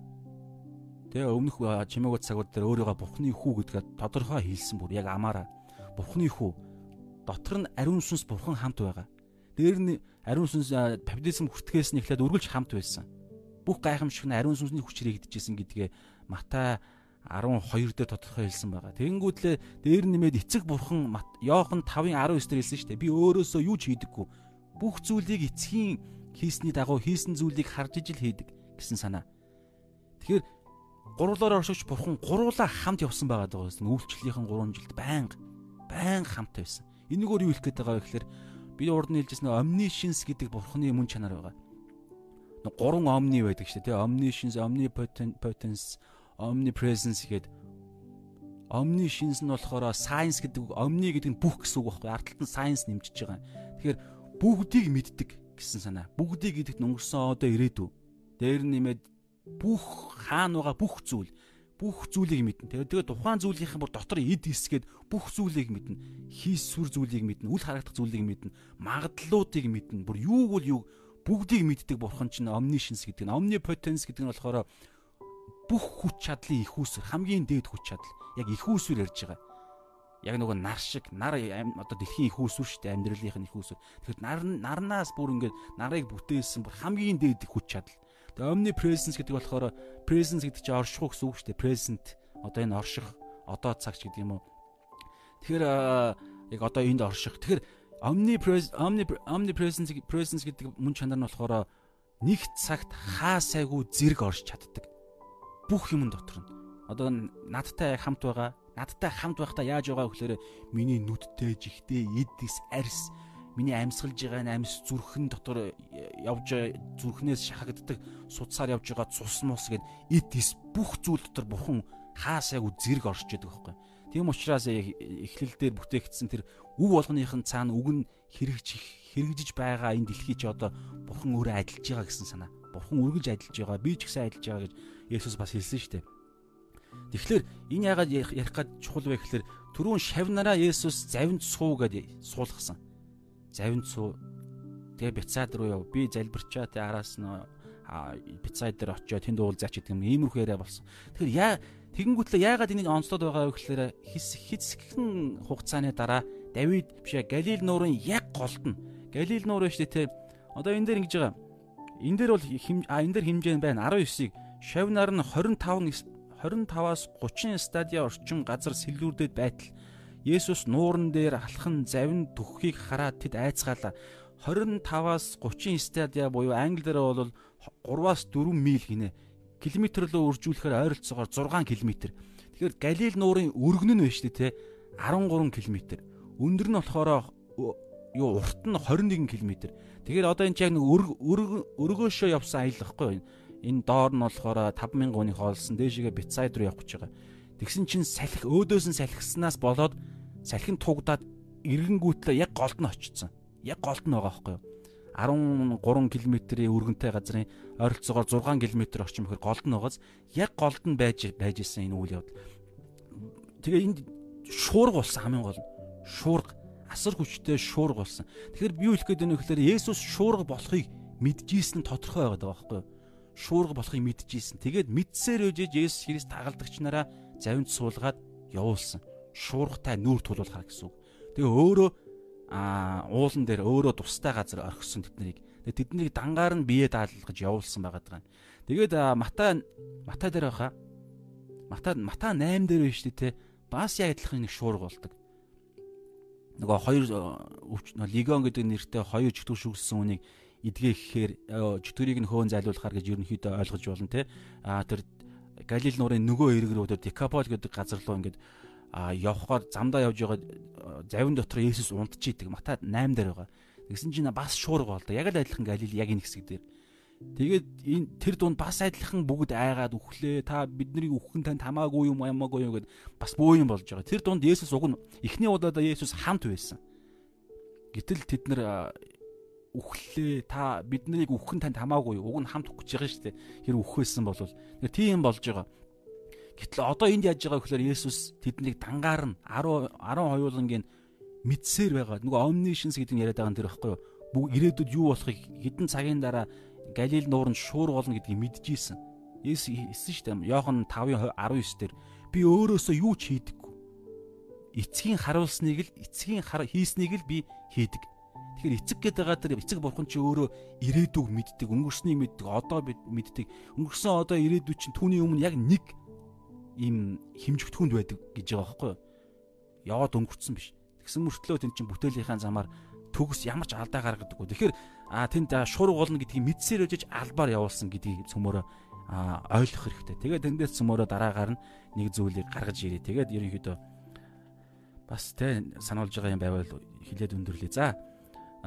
S1: Тэгээ өмнөх чимээгүүд цагууд дээр өөрийгөө Бурхны хүү гэдгээ тодорхой хэлсэн бүр яг амаараа. Бурхны хүү. Дотор нь ариун сүнс Бурхан хамт байгаа. Дээр нь ариун сүнс баптизм хүртгэхээс нь эхлээд үргэлж хамт байсан. Бүх гайхамшиг нь ариун сүнсний хүчээр хийгдэжсэн гэдгээ Матай 12 дээр тодорхой хэлсэн байгаа. Тэгэнгүүтлээ дээр нэмээд эцэг бурхан Йохан 5-ын 19 дээр хэлсэн шүү дээ. Би өөрөөсөө юу ч хийдэггүй. Бүх зүйлийг эцгийн хийсний дагуу хийсэн зүйлийг харж ижил хийдэг гэсэн санаа. Тэгэхээр гурлаар оршиж бурхан гуруула хамт явсан байгаа даа гэсэн. Үйлчлэлийнхэн 3 жилд байнга байнга хамт байсан. Энэгээр юу хэлэх гээд байгаа вэ гэхээр би урд нь хэлжсэн omniscience гэдэг бурханы мөн чанар байгаа. Гурван omni байдаг шүү дээ. Omniscience, omnipotence omnipresence гэдэг omniscience нь болохоор science гэдэг omni гэдэг нь бүх гэсэн үг байхгүй ард талд нь science нэмжиж байгаа. Тэгэхээр бүгдийг мэддэг гэсэн санаа. Бүгдийг гэдэгт өнгөрсөн одоо ирээдүй. Дээр нэмээд бүх хаана байгаа бүх зүйл бүх зүйлийг мэднэ. Тэгээд тухайн зүйлийнхэн бүр дотор эд хэсгээд бүх зүйлийг мэднэ. Хийс сүр зүйлийг мэднэ. Үл харагдах зүйлийг мэднэ. Магадлалуудыг мэднэ. Бүр юуг бол юуг бүгдийг мэддэг бурхан чинь omniscience гэдэг нь. Omnipotence гэдэг нь болохоор бүх хүч чадлын их үүсвэр хамгийн дээд хүч чадал яг их үүсвэр ярьж байгаа. Яг нөгөө нар шиг нар одоо дэлхийн их үүсвэр шүү дээ амьдралынх нь их үүсвэр. Тэгэхээр нар нарнаас бүр ингээд нарыг бүтээсэн бүр хамгийн дээд хүч чадал. Тэгээ omnipresence гэдэг болохоор presence гэдэг чинь орших гэсэн үг шүү дээ. Present одоо энэ орших одоо цагч гэдэг юм уу. Тэгэхээр яг одоо энд орших. Тэгэхээр omnipresence omnipresence presence гэдэг мөн чанар нь болохоор нэг цагт хаа сайгүй зэрэг орж чаддаг бүх юм дотор нь. Одоо надтай хамт байгаа. Надтай хамт байхдаа яаж байгаа гэхээр миний нүдтэй, жигтэй, эдис, арьс, миний амьсгалж байгаа амьс зүрхэн дотор явж зүрхнээс шахагддаг судсаар явж байгаа цус мус гэд эдис бүх зүйл дотор бурхан хаасайг зэрэг оршиж яадаг байхгүй. Тийм учраас эхлэл дээр бүтээгдсэн тэр үг болгоныхын цаана үг нь хэрэгжих хэрэгжиж байгаа энэ дэлхий чи одоо бурхан өөрөө ажиллаж байгаа гэсэн санаа. Бурхан үргэлж ажиллаж байгаа. Би ч гэсэн ажиллаж байгаа гэж Есүс бас хэлсэн шүү дээ. Тэгэхээр энэ яагаад ярих гад чухал вэ гэхээр түрүүн шавнараа Есүс завинд суу гэдээ суулгасан. Завинд суу. Тэгээ Бицаад руу яв. Би залбирчаа тэ араас нь Бицаад дээр очиод тэнд уулзаач гэдэг юм иймэрхүү яриа болсон. Тэгэхээр яа тэгэнгүүтлээ яагаад энийг онцлоод байгаа вэ гэхээр хэсэгхэн хугацааны дараа Давид бишээ Галил нуурын яг голд нь Галил нуур шүү дээ тэ. Одоо энэ дээр ингэж байгаа. Энэ дээр бол а энэ дээр хэмжээ байна 19-ийг Шавнаар нь 25 25-аас 30 стадиа орчим газар сэлгүүрдэд байтал Есүс нууран дээр алхан завин төгхийг хараад тэд айцгаалаа. 25-аас 30 стадиа буюу англиар бол 3-аас 4 миль гинэ. Километрлөө үржүүлэхээр ойролцоогоор 6 км. Тэгэхээр Галил нуурын өргөн нь байна шүү дээ, 13 км. Өндөр нь болохоор юу урт нь 21 км. Тэгэхээр одоо энэ яг нэг өргөөшөө явсан аялал гэхгүй юу? Энэ доор нь болохоор 5000 хүний хоолсон дээшгээ Бицайд руу явах гэж байгаа. Тэгсэн чинь салхи өөдөөс нь салхиснаас болоод салхин тугдаад эргэнгүүтлээ яг голд нь очсон. Яг голд нь байгаа байхгүй юу? 13 км-ийн өргөнтэй газрын ойролцоогоор 6 км орчим ихэр голд нь байгааз яг голд нь байж байж исэн энэ үйл явдал. Тэгээ энд шуурга болсон хамгийн гол нь. Шуурга асар хүчтэй шуурга болсон. Тэгэхээр би юу хэлэх гээд байна вэ гэхээр Есүс шуурга болохыг мэдчихсэн нь тодорхой байгаад байгаа байхгүй юу? Шуурга болохыг мэдчихсэн. Тэгээд мэдсээр үжиж Есүс Христ тагалдагч нараа завинд суулгаад явуулсан. Шуургатай нүүр тулуулахар гэсэн үг. Тэгээ өөрөө аа уулан дээр өөрөө тустай газар орхисон тэднийг. Тэгээ тэднийг дангаар нь бие даалгаж явуулсан байгаа даа. Тэгээд Матай Матай дээр байхаа. Матай Матай 8 дээр байна шүү дээ те. Бас яг адилхан нэг шуурга болдог. Нөгөө хоёр легион гэдэг нэртэй хоёр чөтгөр шүглсэн үнийг эдгээ гэхээр чөтгөрийг нь хөөн зайлуулахар гэж ерөнхийдөө ойлгож болно те. А тэр Галил нуурын нөгөө рүү тэр Декапол гэдэг газар руу ингээд а явхаар замдаа явж байгаа завин дотор Есүс унтчихийдэг. Матай 8 дээр байгаа. Тэгсэн чинь бас шуурга болдог. Яг л адилхан Галил яг энэ хэсэг дээр. Тэгээд энэ тэр дунд бас адилхан бүгд айгаад үхлээ. Та биднийг үхэн танд хамаагүй юм ямаагүй юм гэд бас бөө юм болж байгаа. Тэр дунд Есүс уг нь эхний удаадаа Есүс хамт байсан. Гэтэл тэд нар үхлээ. Та биднийг үхэн танд хамаагүй. Уг нь хамт үхэж байгаа шүү дээ. Тэр үхвэсэн бол тийм болж байгаа. Гэтэл одоо энд яаж байгаа гэхээр Есүс тэднийг дангаар нь 10 12-ын мэдсээр байгаа. Нөгөө omniscience гэдэг нь яриад байгаа юм тэр байхгүй юу? Ирээдүйд юу болохыг хэдэн цагийн дараа Галил нууранд шуур болно гэдгийг мэдчихсэн. Есүс хэлсэн шүү дээ. Иохан 5:19 дээр би өөрөөсөө юу ч хийдэггүй. Эцгийн харуулсныг л эцгийн хийснийг л би хийдэг. Тэгэхээр эцэг гэдэг байгаа тэр эцэг бурхан чи өөрөө ирээдүг мэддэг, өнгөрснийг мэддэг, одоо мэддэг. Өнгөрсөн одоо ирээдүйд чинь түүний өмнө яг нэг ийм химжигдэхүүнд байдаг гэж байгаа байхгүй юу? Яваад өнгөрцөн биш. Тэгсэн мөртлөө тэн чин бүтээлийнхаа замаар төгс ямар ч алдаа гаргадаг. Тэгэхээр а тэнд шуурга болно гэдгийг мэдсээр өжиж албаар явуулсан гэдгийг цөмөрөө ойлгох хэрэгтэй. Тэгээд тэндээс цөмөрөө дараагаар нь нэг зүйлийг гаргаж ирээ. Тэгээд ерөнхийдөө бас тэ сануулж байгаа юм байвал хилээд өндөрлөө. За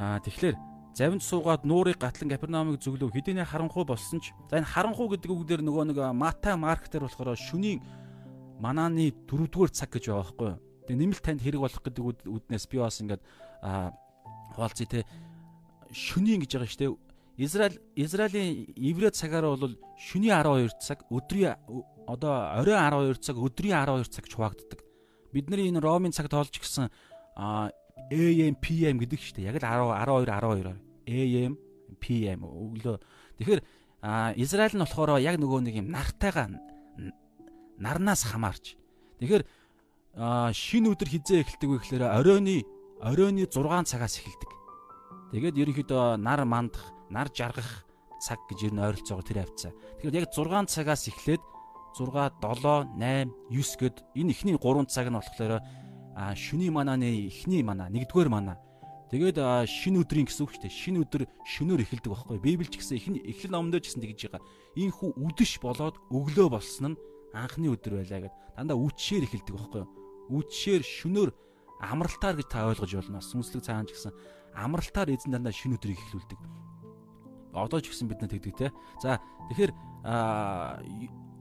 S1: а тэгэхээр завинд суугаад нуурыг гатлан Капернаумыг зөвлөв хэдийнэ харанхуй болсон ч за энэ харанхуй гэдэг үг дээр нөгөө нэг Мата Марк дээр болохоор шүнийн манааны дөрөвдүгээр цаг гэж байгаа байхгүй юу. Тэгээ нэмэлт танд хэрэг болох гэдэг үднээс би бас ингээд хуваалцъя те шөнийн гэж байгаа шүү дээ. Израиль Израилийн еврей цагаараа бол шөнийн 12 цаг, өдрийн одоо оройн 12 цаг, өдрийн 12 цаг хуваагддаг. Бидний энэ Ромын цаг тоолж гисэн AM PM гэдэг шүү дээ. Яг л 10 12 12 AM PM өглөө. Тэгэхээр Израиль нь болохоор яг нөгөө нэг юм нартайгаа нарнаас хамаарч. Тэгэхээр шинэ өдөр хизээ эхэлдэг вэ гэхээр оройны оройны 6 цагаас эхэлдэг. Тэгээд ерөнхийдөө нар мандах, нар жаргах цаг гэж ер нь ойролцоогоор тэр хавцаа. Тэгэхээр яг 6 цагаас эхлээд 6 7 8 9 гэд энэ ихний 3 цаг нь болохоор а шүний манааны ихний мана нэгдүгээр мана тэгээд шинэ өдрийн гэсэн үг шүү дээ шинэ өдөр шөнөөр эхэлдэг байхгүй библич гэсэн ихний эхлэл номдөө гэсэн тэгж байгаа энэ хүү үдэш болоод өглөө болсон нь анхны өдөр байлаа гэд дандаа үтшээр эхэлдэг байхгүй юу? Үтшээр шөнөөр амралтаар гэж та ойлгож болно. Сүнслэг цаан ч гэсэн амралтаар эзэн дандаа шинэ өдрийг эхлүүлдэг. Одоо ч гэсэн бид нар тэгдэг те. За тэгэхээр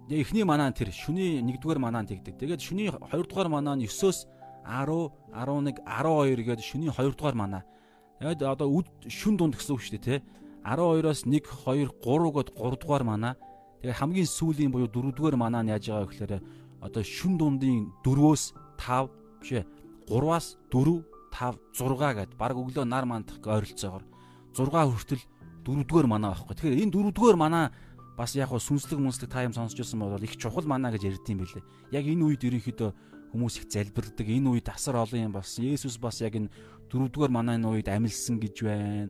S1: эхний манаа тэр шүний 1-р манаа тэгдэг. Тэгээд шүний 2-р манаа нь 9-оос 10, 11, 12 гээд шүний 2-р манаа. Тэгээд одоо шүн дунд гэсэн үг шүү дээ те. 12-оос 1, 2, 3 гээд 3-р манаа Тэгээ хамгийн сүүлийн буюу дөрөвдүгээр манаа нь яаж байгаа гэхээр одоо шүн дундын 4-өөс 5 биш ээ 3-аас 4 5 6 гэд баг өглөө нар мандах ойролцоогоор 6 хүртэл дөрөвдүгээр манаа байхгүй. Тэгэхээр энэ дөрөвдүгээр манаа бас яг хөө сүнслэг мүнслэг та юм сонсч байсан бол их чухал манаа гэж ярьдсан байлээ. Яг энэ үед ерөнхийдөө хүмүүс их залбирдаг. Энэ үед асар олон юм болсон. Есүс бас яг энэ дөрөвдүгээр манааны үед амилсан гэж байна.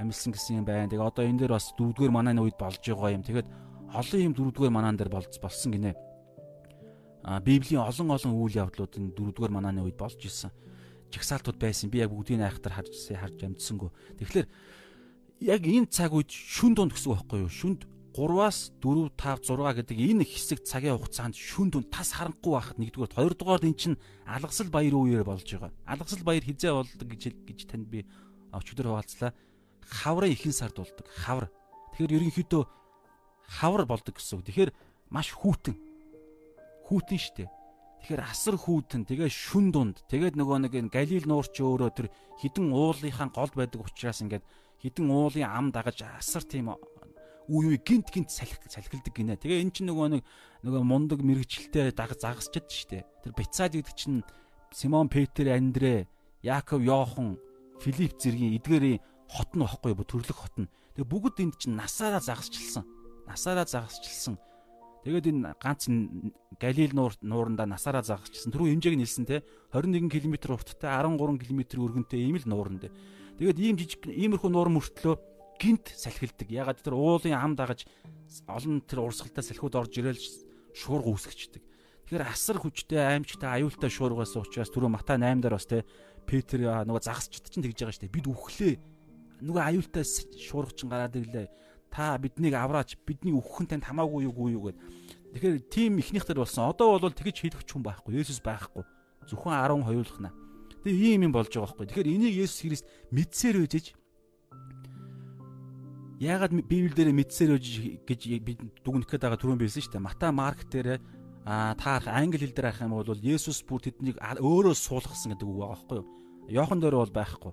S1: Амилсан гэсэн юм байна. Тэгээ одоо энэ дээр бас дөрөвдүгээр манааны үед болж байгаа юм. Тэгэхээр олон юм дөрөвдүгээр манаан дээр болсон гинэ. А Библийн олон олон үйл явдлууд энэ дөрөвдүгээр манааны үед болж исэн. Жагсаалтууд байсан. Би яг бүгдийг айхтар харж харж амжсангүй. Тэгэхээр яг энэ цаг үед шүн дунд гэсэн үг байхгүй юу? Шүнд 3-аас 4 5 6 гэдэг энэ хэсэг цагийн хугацаанд шүн дунд тас харанхгүй байхад нэгдүгээр хоёрдугаар энэ чинь алгасал баяр үеэр болж байгаа. Алгасал баяр хизээ болдог гэж гэж танд би өчигдөр хуваалцлаа. Хаврын ихэнх сард болдог. Хавар. Тэгэхээр ерөнхийдөө хавар болдог гэсэн үг. Тэгэхээр маш хүүтэн. Хүүтэн штэ. Тэгэхээр асар хүүтэн. Тэгээ шүн дунд. Тэгээд нөгөө нэг энэ Галил нуурч өөрөө тэр хідэн уулынхаа гол байдаг учраас ингээд хідэн уулын ам дагаж асар тийм үе үе гинт гинт салхи салхилдаг гинэ. Тэгээ эн чинь нөгөө нэг нөгөө мундаг мэрэгчлээ даг загасчад штэ. Тэр Бицаад гэдэг чинь Симон Петр, Андрэ, Яаков, Йохан, Филипп зэргийн эдгэрийн хот нь واخгүй бо төрлөх хот нь. Тэгээ бүгд энд чинь насаараа загасчилсан. Насаараа загасчилсан. Тэгээд энэ ганц Галил нуурт нуурандаа насаараа загасчилсан. Түрүү хэмжээг нэлсэн те 21 км урттай 13 км өргөнтэй ийм л нууранд. Тэгээд ийм жижиг иймэрхүү нуурын мөртлөө гинт салхилдаг. Ягаад тэр уулын ам дагаж олон тэр урсгалтай салхиуд орж ирэл шуурга үүсгэждэг. Тэгэхээр асар хүчтэй аимчтай аюултай шуургаас учраас түрүү Мата 8 дээр бас те Петр нөгөө загасчд чинь тэгж байгаа дээ. Бид үхлээ. Нөгөө аюултай шуурга чинь гараад ирлээ та биднийг авраач бидний өөхөн танд хамаагүй юу гүй юу гэд. Тэгэхээр тим ихнийх төр болсон. Одоо бол тэгж хэлэх хүн байхгүй. Есүс байхгүй. Зөвхөн 10 хоёулахна. Тэгээ ийм юм болж байгаа байхгүй. Тэгэхээр энийг Есүс Христ мэдсээр үжиж Яагаад Библиэлд мэдсээр үжиж гэж бид дүгнэх гээд байгаа түрүүн билсэн шүү дээ. Матай, Марк дээр а та англи хэл дээр харах юм бол Есүс бүр тэднийг өөрөө суулгасан гэдэг үг байгаа байхгүй юу? Йохан дээр бол байхгүй.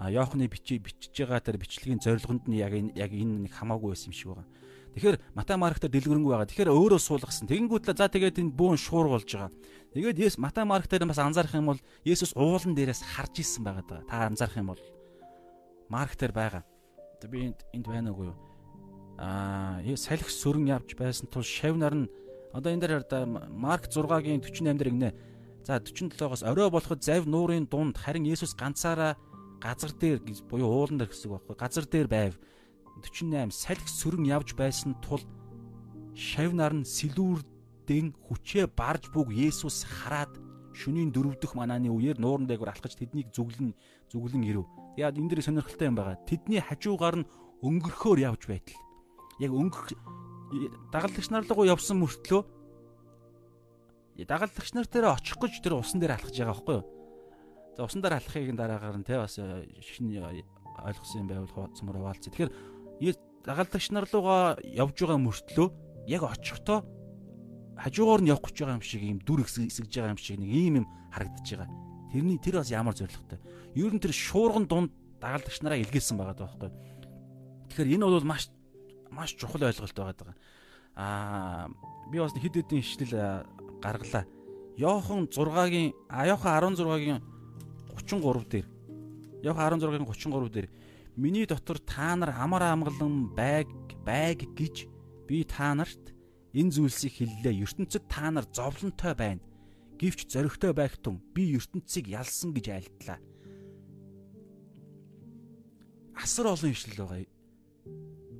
S1: А Йоханы бичиж бичиж байгаа тэр бичлэгийн зорилгонд нь яг энэ яг энэ нэг хамаагүй байсан юм шиг байгаа. Тэгэхээр Матай Марк дээр дэлгэрэнгүй байгаа. Тэгэхээр өөрөө суулгасан. Тэгэнгүүт л за тэгээд энэ бүүн шуур болж байгаа. Тэгээд Есүс Матай Марк дээр бас анзаарах юм бол Есүс уулан дээрээс харж исэн байгаа даа. Та анзаарах юм бол Марк дээр байгаа. Би энд энд байна уу? Аа, салхи сөрөн явж байсан тул шавнар нь одоо энэ дээр хараа Марк 6-гийн 48 дээр гинэ. За 47-оос орой болоход зав нуурын дунд харин Есүс ганцаараа газар дээр буюу уулан дээр гэсэн үг байхгүй. Газар дээр байв 48 салхи сөрөн явж байсан тул шавнаар нь сэлүүрдэн хүчээ барж бүг Есүс хараад шөнийн дөрөвдөх манааны үеэр нууран дээгүүр алхаж тэднийг зүглэн зүглэн ирэв. Яг энэ дэр сонирхолтой юм байгаа. Тэдний хажуугаар нь өнгөрөхөөр явж байтал. Яг өнгөх дагалдагч нар руу явсан мөртлөө дагалдагч нар дээр очих гэж тэр усан дээр алхаж байгаа байхгүй юу? За усан дээр алхахыг дараагаар нь те бас шинэ ойлгосон юм байвал цомор хуваалцъя. Тэгэхээр дагалдагч нар руугаа явж байгаа мөртлөө яг очихдоо хажуугаар нь явах гэж байгаа юм шиг юм дүр эсгэж байгаа юм шиг нэг ийм юм харагдаж байгаа. Тэрний тэр бас ямар зоригтой. Ер нь тэр шуурган дунд дагалдагч нараа илгээсэн байгаа байхгүй. Тэгэхээр энэ бол маш маш чухал ойлголт байгаа. Аа би бас хэд хэдэн ишлэл гаргалаа. Йохан 6-гийн а Йохан 16-гийн 33 дээр Йохан 16-гийн 33 дээр Миний дотор та нар амар амгалан байг байг гэж би та нарт энэ зүйлсийг хэллээ. ертөнцид та нар зовлонтой байна. Гэвч зоригтой байх тун би ертөнцийг ялсан гэж айлтлаа. Асар олон ишлэл байгаа.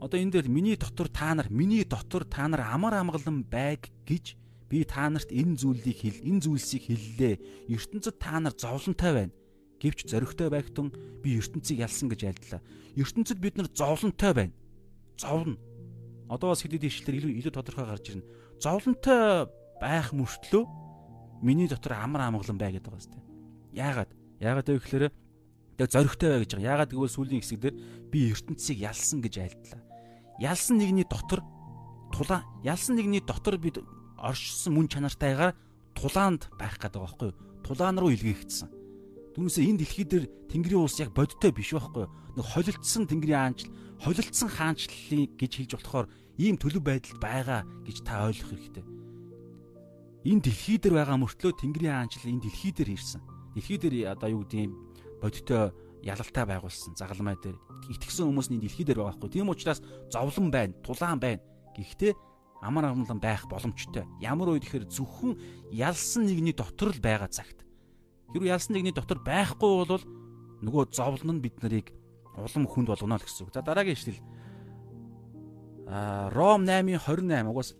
S1: Одоо энэ дээр миний дотор та нар миний дотор та нар амар амгалан байг гэж би та нарт энэ зүйлийг хэл энэ зүйлсийг хэллээ. ертөнцид та нар зовлонтой байна Гэвч зоригтой байхтун би ертөнцийг ялсан гэж айлдлаа. ертөнцид бид нар зовлонтой байна. Зовно. Одоо бас хэд хэдэн ишлэлээр илүү илүү тодорхой гарч ирнэ. Зовлонтой байх мөртлөө миний дотор амар амгалан бай гэдэг байгаа сте. Яагаад? Яагаад вэ гэхээр тэг зоригтой бай гэж байгаа. Яагаад гэвэл сүүлийн хэсэгдэр би ертөнцийг ялсан гэж айлдлаа. Ялсан нэгний дотор тулаан ялсан нэгний дотор бид оршсон мөн чанартайгаар тулаанд байх гэдэг байгаа байхгүй юу? Тулаан руу илгээгдсэн. Түүнээсээ энэ дэлхий дээр Тэнгэрийн улс яг бодиттой биш байхгүй юу? Нэг холилдсон Тэнгэрийн аанчл, холилдсон хаанчлалын гэж хэлж болохоор ийм төлөв байдалд байгаа гэж та ойлгох хэрэгтэй. Энэ дэлхий дээр байгаа мөртлөө Тэнгэрийн аанчл энэ дэлхий дээр ирсэн. Дэлхий дээр одоо юу гэдэг юм бодиттой ялалтай байгуулсан загалмай дээр итгэсэн хүмүүс нь дэлхий дээр байгаа байхгүй. Тийм учраас зовлон байна, тулаан байна. Гэхдээ амар амгалан байх боломжтой. Ямар үед ихэр зөвхөн ялсан нэгний дотор л байгаа цагт Хэрвээ ялсан нэгний дотор байхгүй бол нөгөө зовлон нь бид нарыг улам хүнд болгоно л гэсэн үг. За дараагийн ишлэл. А Ром 8:28 угаас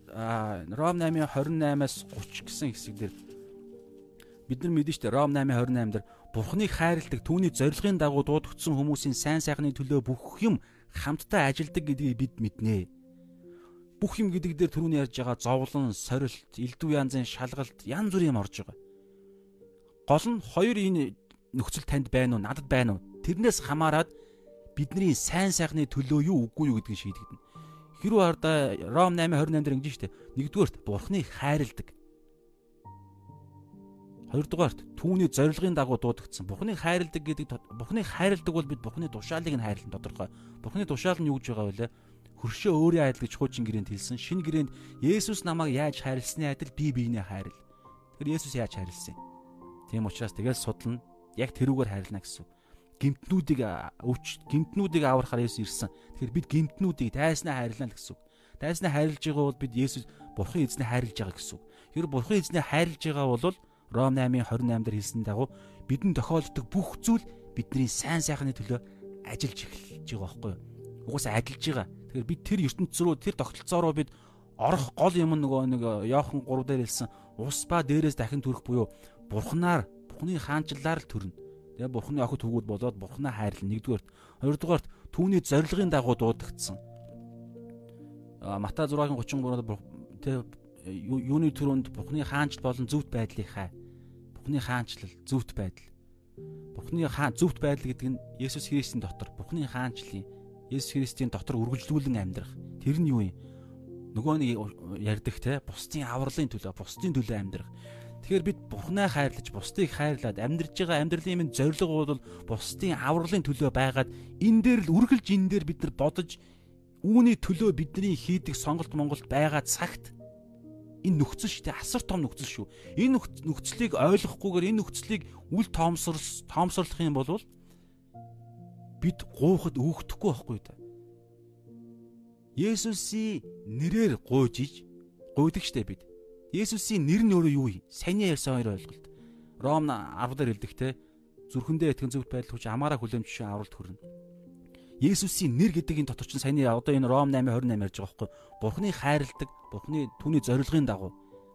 S1: Ром 8:28-аас 30 гэсэн хэсэг дээр бид нар мэдэн штэ Ром 8:28 дээр Бурхныг хайрладаг түүний зорилгын дагуу дуудагдсан хүмүүсийн сайн сайхны төлөө бүх юм хамтдаа ажилдаг гэдгийг бид мэднэ. Бүх юм гэдэг дээр түрүүний ярьж байгаа зовлон, сорилт, элдв янзын шалгалт, янз бүрийн юм орж байгаа гол нь хоёр энэ нөхцөл танд байна уу надад байна уу тэрнээс хамаарат бидний сайн сайхны төлөө юу үгүй юу гэдгийг шийдэгдэнэ. Хэрвээ ардаа Ром 8:28 дээр ингэж штэ. Нэгдүгээрт Бурхныг хайрладаг. Хоёрдугаарт түүний зорилгын дагуу дуудагдсан. Бурхныг хайрладаг гэдэг Бурхныг хайрладаг бол бид Бурхны тушаалыг нь хайрлан тодорхой. Бурхны тушаал нь юу гэж байгаа вэ? Хөршөө өөрийн адил гэж хуучин гэрээнд хэлсэн. Шинэ гэрээнд Есүс намайг яаж хайрлсны адил би биенээ хайрл. Тэр Есүс яаж хайрлсан юм? Тийм учраас тэгэл судлана. Яг тэрүүгээр хайрлана гэсэн. Гимтнүүдийг өвч гимтнүүдийг аврахаар Есүс ирсэн. Тэгэхээр бид гимтнүүдийг дайснаа хайрлана гэсэн. Дайснаа хайрлж байгаа бол бид Есүс Бурхан эзнээ хайрлж байгаа гэсэн. Хэрвээ Бурхан эзнээ хайрлж байгаа бол Ром 8:28 дээр хэлсэн дагуу бидэнд тохиолддог бүх зүйл бидний сайн сайхны төлөө ажиллаж эхэлж байгаа байхгүй юу? Угаасаа ажиллаж байгаа. Тэгэхээр бид тэр ертөнцийн рүү тэр тогтолцоо руу бид орох гол юм нөгөө нэг Йохан 3 дээр хэлсэн ус ба дээрээс дахин төрөх буюу бурхнаар бурхны хаанчлалаар л төрнө. Тэгээ бурхны охид хөвгүүд болоод бурхнаа хайрлна. Нэгдүгээрт, хоёрдугаарт түүний зорилгын дагуу дуудагдсан. Матай 6-гийн 33-д тэ юуны төрөнд бурхны хаанчл болон зөвхт байдлыг хай. Бурхны хаанчлал, зөвхт байдал. Бурхны хаан зөвхт байдал гэдэг нь Есүс Христийн дотор, Бурхны хаанчлалын Есүс Христийн дотор үргэлжлүүлэн амьдрах. Тэр нь юу юм? Нөгөө нэг ярьдаг те бусдын авралын төлөө, бусдын төлөө амьдрах. Тэгэхээр бид Бурхнаа хайрлаж, бусдыг хайрлаад амьдрж байгаа амьдралын минь зорилго бол бусдын авралын төлөө байгаад энэ дээр л үргэлж энэ дээр бид нар бодож үүний төлөө бидний хийдэг сонголт Монголд байгаа цагт энэ нөхцөл шүү дээ асар том нөхцөл шүү. Энэ нөхцөлийг ойлгохгүйгээр энэ нөхцөлийг үл тоомсорс тоомсорлох юм бол бид гуйхад өөхдөхгүй байхгүй да. Есүсийн нэрээр гуйж иж гуйдаг штэ бид. Есүсийн нэр нь өөрөө юу юм? Саяны ярьсан хоёр ойлголт. Ром 10 дээр хэлдэг те зүрхэндээ итгэн зөвхт байдал хүч амаараа хүлэмж шиг авралт хүрнэ. Есүсийн нэр гэдэг энэ дотор чинь саяны одоо энэ Ром 8:28 ярьж байгаа байхгүй. Бурхны хайрладаг, Бурхны түүний зорилгын дагуу.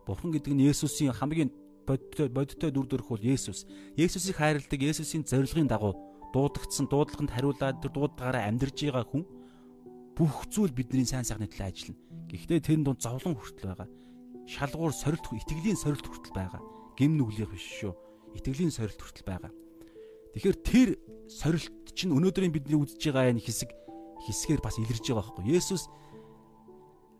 S1: Бурхан гэдэг нь Есүсийн хамгийн бодтой бодтой дүр төрх бол Есүс. Есүсийг хайрладаг, Есүсийн зорилгын дагуу дуудагдсан дуудлаганд хариулаад тэр дуудлагаараа амьдарж байгаа хүн бүх зүйл бидний сайн сайхны төлөө ажиллана. Гэхдээ тэрэн дунд зовлон хүртэл байгаа. Шалгуур сорилт итгэлийн сорилт хүртэл байгаа. Гим нүглийнх биш шүү. Итгэлийн сорилт хүртэл байгаа. Тэгэхээр тэр сорилт чинь өнөөдрийн бидний үзэж байгаа энэ хэсэг хэсгээр бас илэрж байгаа байхгүй. Есүс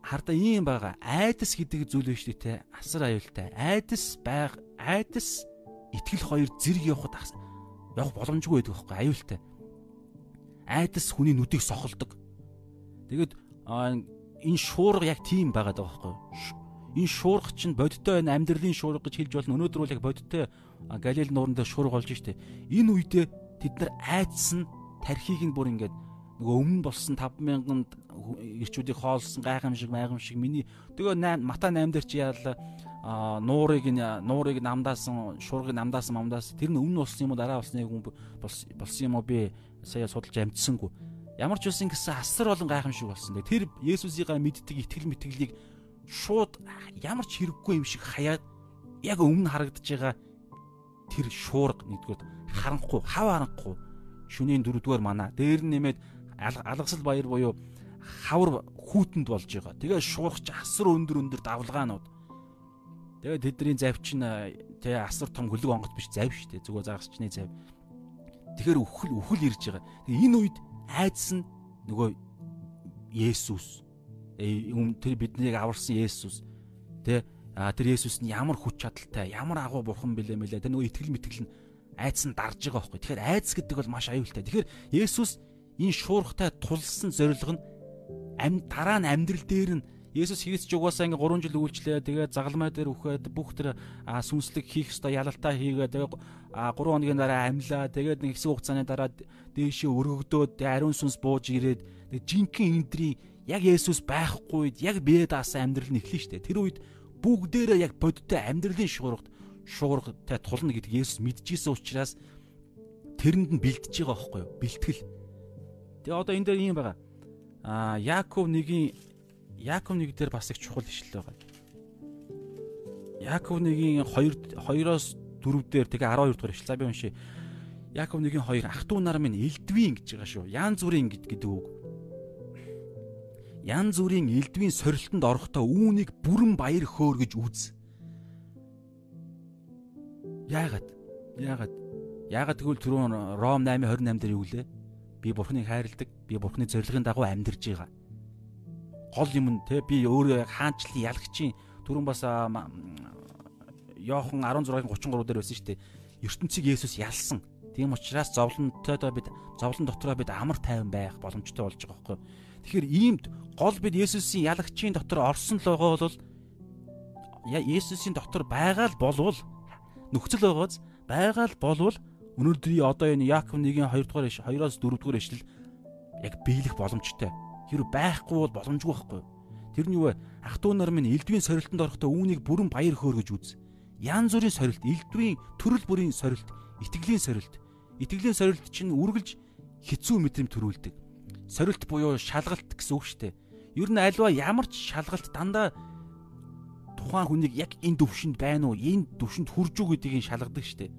S1: хардаа ийм байгаа. Айдас гэдэг зүйл биш үү те. Асар аюултай. Айдас байг айдас итгэл хоёр зэрэг явахд явах боломжгүй байдаг байхгүй. Аюултай. Айдас хүний нүдийг сохолдог. Тэгээд энэ шуурга яг тийм байгаад байгаа байхгүй. Энэ шуурга чинь бодиттой байна амьдралын шуурга гэж хэлж болно. Өнөөдөр бол яг бодиттой Галил нууран дээр шуурга болж штэ. Энэ үедээ тэд нар айдсан тархийг нь бүр ингээд нөгөө өмнө болсон 5000-д ирчүүдийг хоолсон гайхамшиг майхамшиг миний тэгээ 8 мата 8 дээр чи яалаа нуурыг нуурыг намдаасан шуургыг намдаасан мамдаас тэр нь өмнө болсон юм уу дараа болсон юм болсон юм уу би сая судалж амжсангүй ямар ч үсэн гэсэн асар олон гайхамшиг болсон. Тэр Есүсийгээ мэддэг итгэл мэтгэлийг шууд ямар ч хэрэггүй юм шиг хаяад яг өмнө харагдаж байгаа тэр шуурга нэгдүгээр харанхгүй хав харанхгүй шөнийн дөрөвдүгээр мана дээр нэмээд алгасал баяр буюу хавар хүүтэнд болж байгаа. Тэгээ шуургач асар өндөр өндөр давлгаанууд. Тэгээ тэдний завь чинь тэгээ асар том хөлөг онгот биш завь шүү дээ. Зүгээр загасчны завь. Тэгэхээр үхэл үхэл ирж байгаа. Тэгээ энэ үед айдас нь нөгөө Есүс. Тэр биднийг аварсан Есүс. Тэ тэр Есүс нь ямар хүч чадалтай, ямар агуу бурхан бэлээ мэлээ. Тэр нөгөө итгэл мэтгэл нь айдас нь дарж байгаа байхгүй. Тэгэхээр айдас гэдэг бол маш аюултай. Тэгэхээр Есүс энэ шуурхтай тулсан зориг нь ам дараа нь амьдрал дээр нь Есүс Христ ч угаасаа ингээ 3 жил үйлчлээ. Тэгээд загалмай дээр үхээд бүх тэр сүнслэг хийх ёстой ялалтаа хийгээ. Тэгээд 3 хоногийн дараа амьлаа. Тэгээд нэг хэсэг хугацааны дараа дээшээ өргөгдөөд ариун сүнс бууж ирээд жинхэнэ эндрийн яг Есүс байхгүй үед яг бие даасан амьдрал нь эхлэн штэ. Тэр үед бүгдээрээ яг бодиттой амьдралын шуургад шуургатай тулна гэдгийг Есүс мэдчихсэн учраас тэрэнд нь бэлтэж байгаа байхгүй юу? Бэлтгэл. Тэгээ одоо энэ дээр юм байгаа. Аа Яаков 1-ийн Яаков 1 дээр бас их чухал ишлэл байгаа. Яаков 1-ийн 2 2-оос 4 дээр тэгээ 12 дугаар ишлэл. За би уншия. Яаков 1-ийн 2 ах トゥ нар минь элдвийн гэж байгаа шүү. Ян зүрийн гэдэг үг ян зүрийн элдвийн сорилтонд орохдоо үүнийг бүрэн баяр хөөр гэж үз. Яагаад? Яагаад? Яагаад тэгвэл түрүүн Ром 8:28 дээр юу лээ? Би Бурхныг хайрладаг. Би Бурхны зорилгын дагуу амьдарж байгаа. Гол юм нь те би өөрөө хаанчлалын ялагчийн түрүүн бас Йохан 16-ын 33 дээр байсан шүү дээ. ертөнцийг Есүс ялсан. Тийм учраас зовлонтой бид зовлон дотроо бид амар тайван байх боломжтой болж байгаа юу? Тэгэхээр иймд гол бид Есүсийн ялагчийн дотор орсон л байгаа бол Есүсийн дотор байгаа л болвол нөхцөл байгааз байгаа л болвол өнөөдрийн одоо энэ Яаков 1-ийн 2 дугаар 2-оос 4 дугаар ишлэл яг биелэх боломжтой. Хэрвээ байхгүй бол боломжгүй байхгүй. Тэр нь юу вэ? Ах トゥ нар минь элдвийн сорилтонд орохдоо үүнийг бүрэн баяр хөөр гэж үз. Ян зүрийн сорилт, элдвийн төрөл бүрийн сорилт, итгэлийн сорилт. Итгэлийн сорилт чинь үргэлж хэцүү мэдрэмж төрүүлдэг сорилт буюу шалгалт гэсэн үг шүү дээ. Ер нь альва ямар ч шалгалт дандаа тухайн хүнийг яг энэ төвшөнд байна уу? Энэ төвшөнд хүрж үү гэдгийг шалгадаг шүү дээ.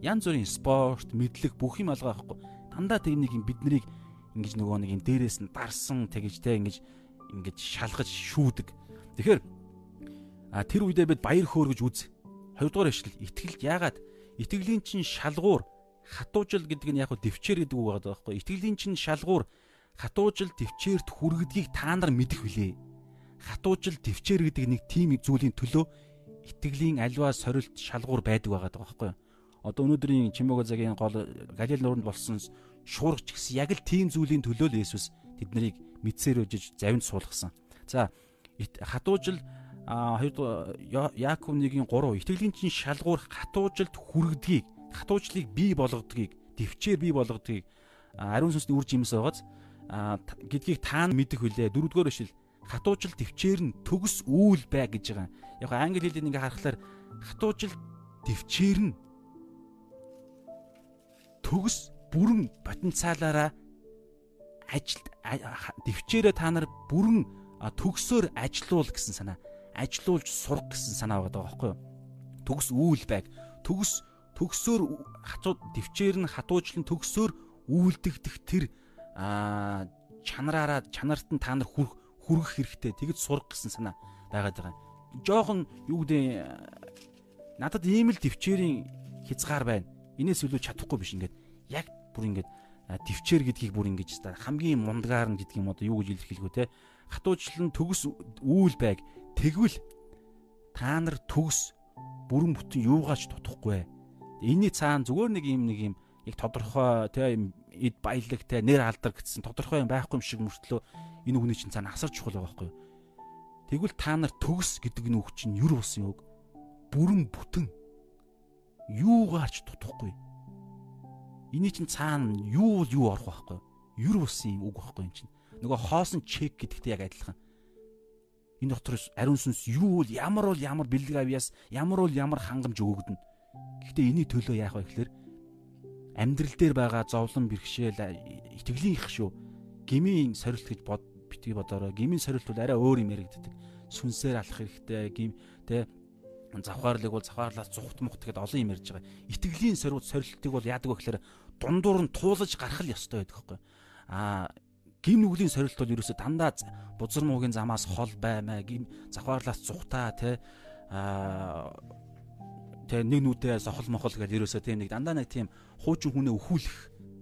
S1: Янз бүрийн спорт, мэдлэг бүх юм алгаа байхгүй. Дандаа тэг нэг юм биднийг ингэж нөгөө нэг юм дээрээс нь дарсан тэгэж те ингэж ингэж шалгаж шүүдэг. Тэгэхээр а тэр үедээ бид баяр хөөр гэж үз. Хоёрдугаар ишлэл итгэлд яагаад Итгэлийн чинь шалгуур хатуужил гэдэг нь яг хөө дэвчээр гэдэг үг байгаа байхгүй. Итгэлийн чинь шалгуур хатуужил дэвчээрт хүргэдгийг та нар мэдэх билээ. Хатуужил дэвчээр гэдэг нэг тийм зүйлийн төлөө итгэлийн альва сорилт шалгуур байдаг байгаа байхгүй. Одоо өнөөдрийн Чимэго цагийн гол Галил нууранд болсон шуургач гэсэн яг л тийм зүйлийн төлөө л Есүс тэднийг мэдсээр өжиж завинд суулгасан. За хатуужил хоёрдугаар Яаков 1-ийн 3 итгэлийн чинь шалгуур хатуужилд хүргэдгийг хатуужлыг бий болгодгийг төвчээр бий болгодгийг ариун сүнсний үр жимс байгааз гэдгийг та мэдэх үлээ дөрөвдүгээр ишил хатуужил төвчээр нь төгс үүл бай гэж байгаа. Яг англи хэлээр ингээ харахаар хатуужил төвчээр нь төгс бүрэн потенциалаараа ажил төвчээрээ та нар бүрэн төгсөөр ажилуул гэсэн санаа ажилуулж сурах гэсэн санаа байгаа байхгүй юу? Төгс үүл байг. Төгс төгсөөр хатууд төвчээр нь хатуужлан төгсөөр үйлдэгдэх тэр аа чанараараа чанарт нь та нар хүрх хүргэх хэрэгтэй. Тэгж сурах гэсэн санаа байгаад байгаа. Жохон юу гэдэг надад ийм л төвчээрийн хязгаар байна. Инээс илүү чадахгүй биш ингээд яг бүр ингээд төвчээр гэдгийг бүр ингэж хамгийн мундагаар нь гэдгийг юм одоо юу гэж илэрхийлгөө те хатуучлан төгс үүл байг Тэгвэл та нар төгс бүрэн бүтэн юугаач тутахгүй. Энийний цаана зүгээр нэг юм нэг юм яг тодорхой тэ эд баялагтай нэр алдар гэсэн тодорхой юм байхгүй юм шиг мөртлөө энэ хүний чинь цаана асар чухал байгаа байхгүй. Тэгвэл та нар төгс гэдэг нь үг чинь юр болсон үг. Бүрэн бүтэн юугаарч тутахгүй. Эний чинь цаана юу юу орох байхгүй. Юр болсон үг байхгүй юм чинь. Нөгөө хоосон чек гэдэгтэй яг адилхан энэ дотор ариун сүнс юу бол ямар бол ямар бэлэг авьяас ямар бол ямар хангамж өгөгдөн. Гэхдээ энэний төлөө яах вэ гэхээр амьдрал дээр байгаа зовлон бэрхшээл итгэлийн их шүү. Гмийн сорилт гэж бод битгий бодорой. Гмийн сорилт бол арай өөр юм яригддаг. Сүнсээр алах хэрэгтэй. Гим тэ завхаарлыг бол завхаарлаас зүхт мухт гэдээ олон юм ярьж байгаа. Итгэлийн сорилт сорилтыг бол яадаг вэ гэхээр дундуур нь туулаж гарах л ёстой байдаг хөөхгүй. Аа гим нүглийн сорилт бол ерөөсө дандаа бузар муугийн замаас хол баймаа гим завхаарлаас зүхтаа тэ аа тэ нэг нүдээс хол мохол гэж ерөөсө тийм нэг дандаа нэг тийм хуучин хүнээ өхүүлэх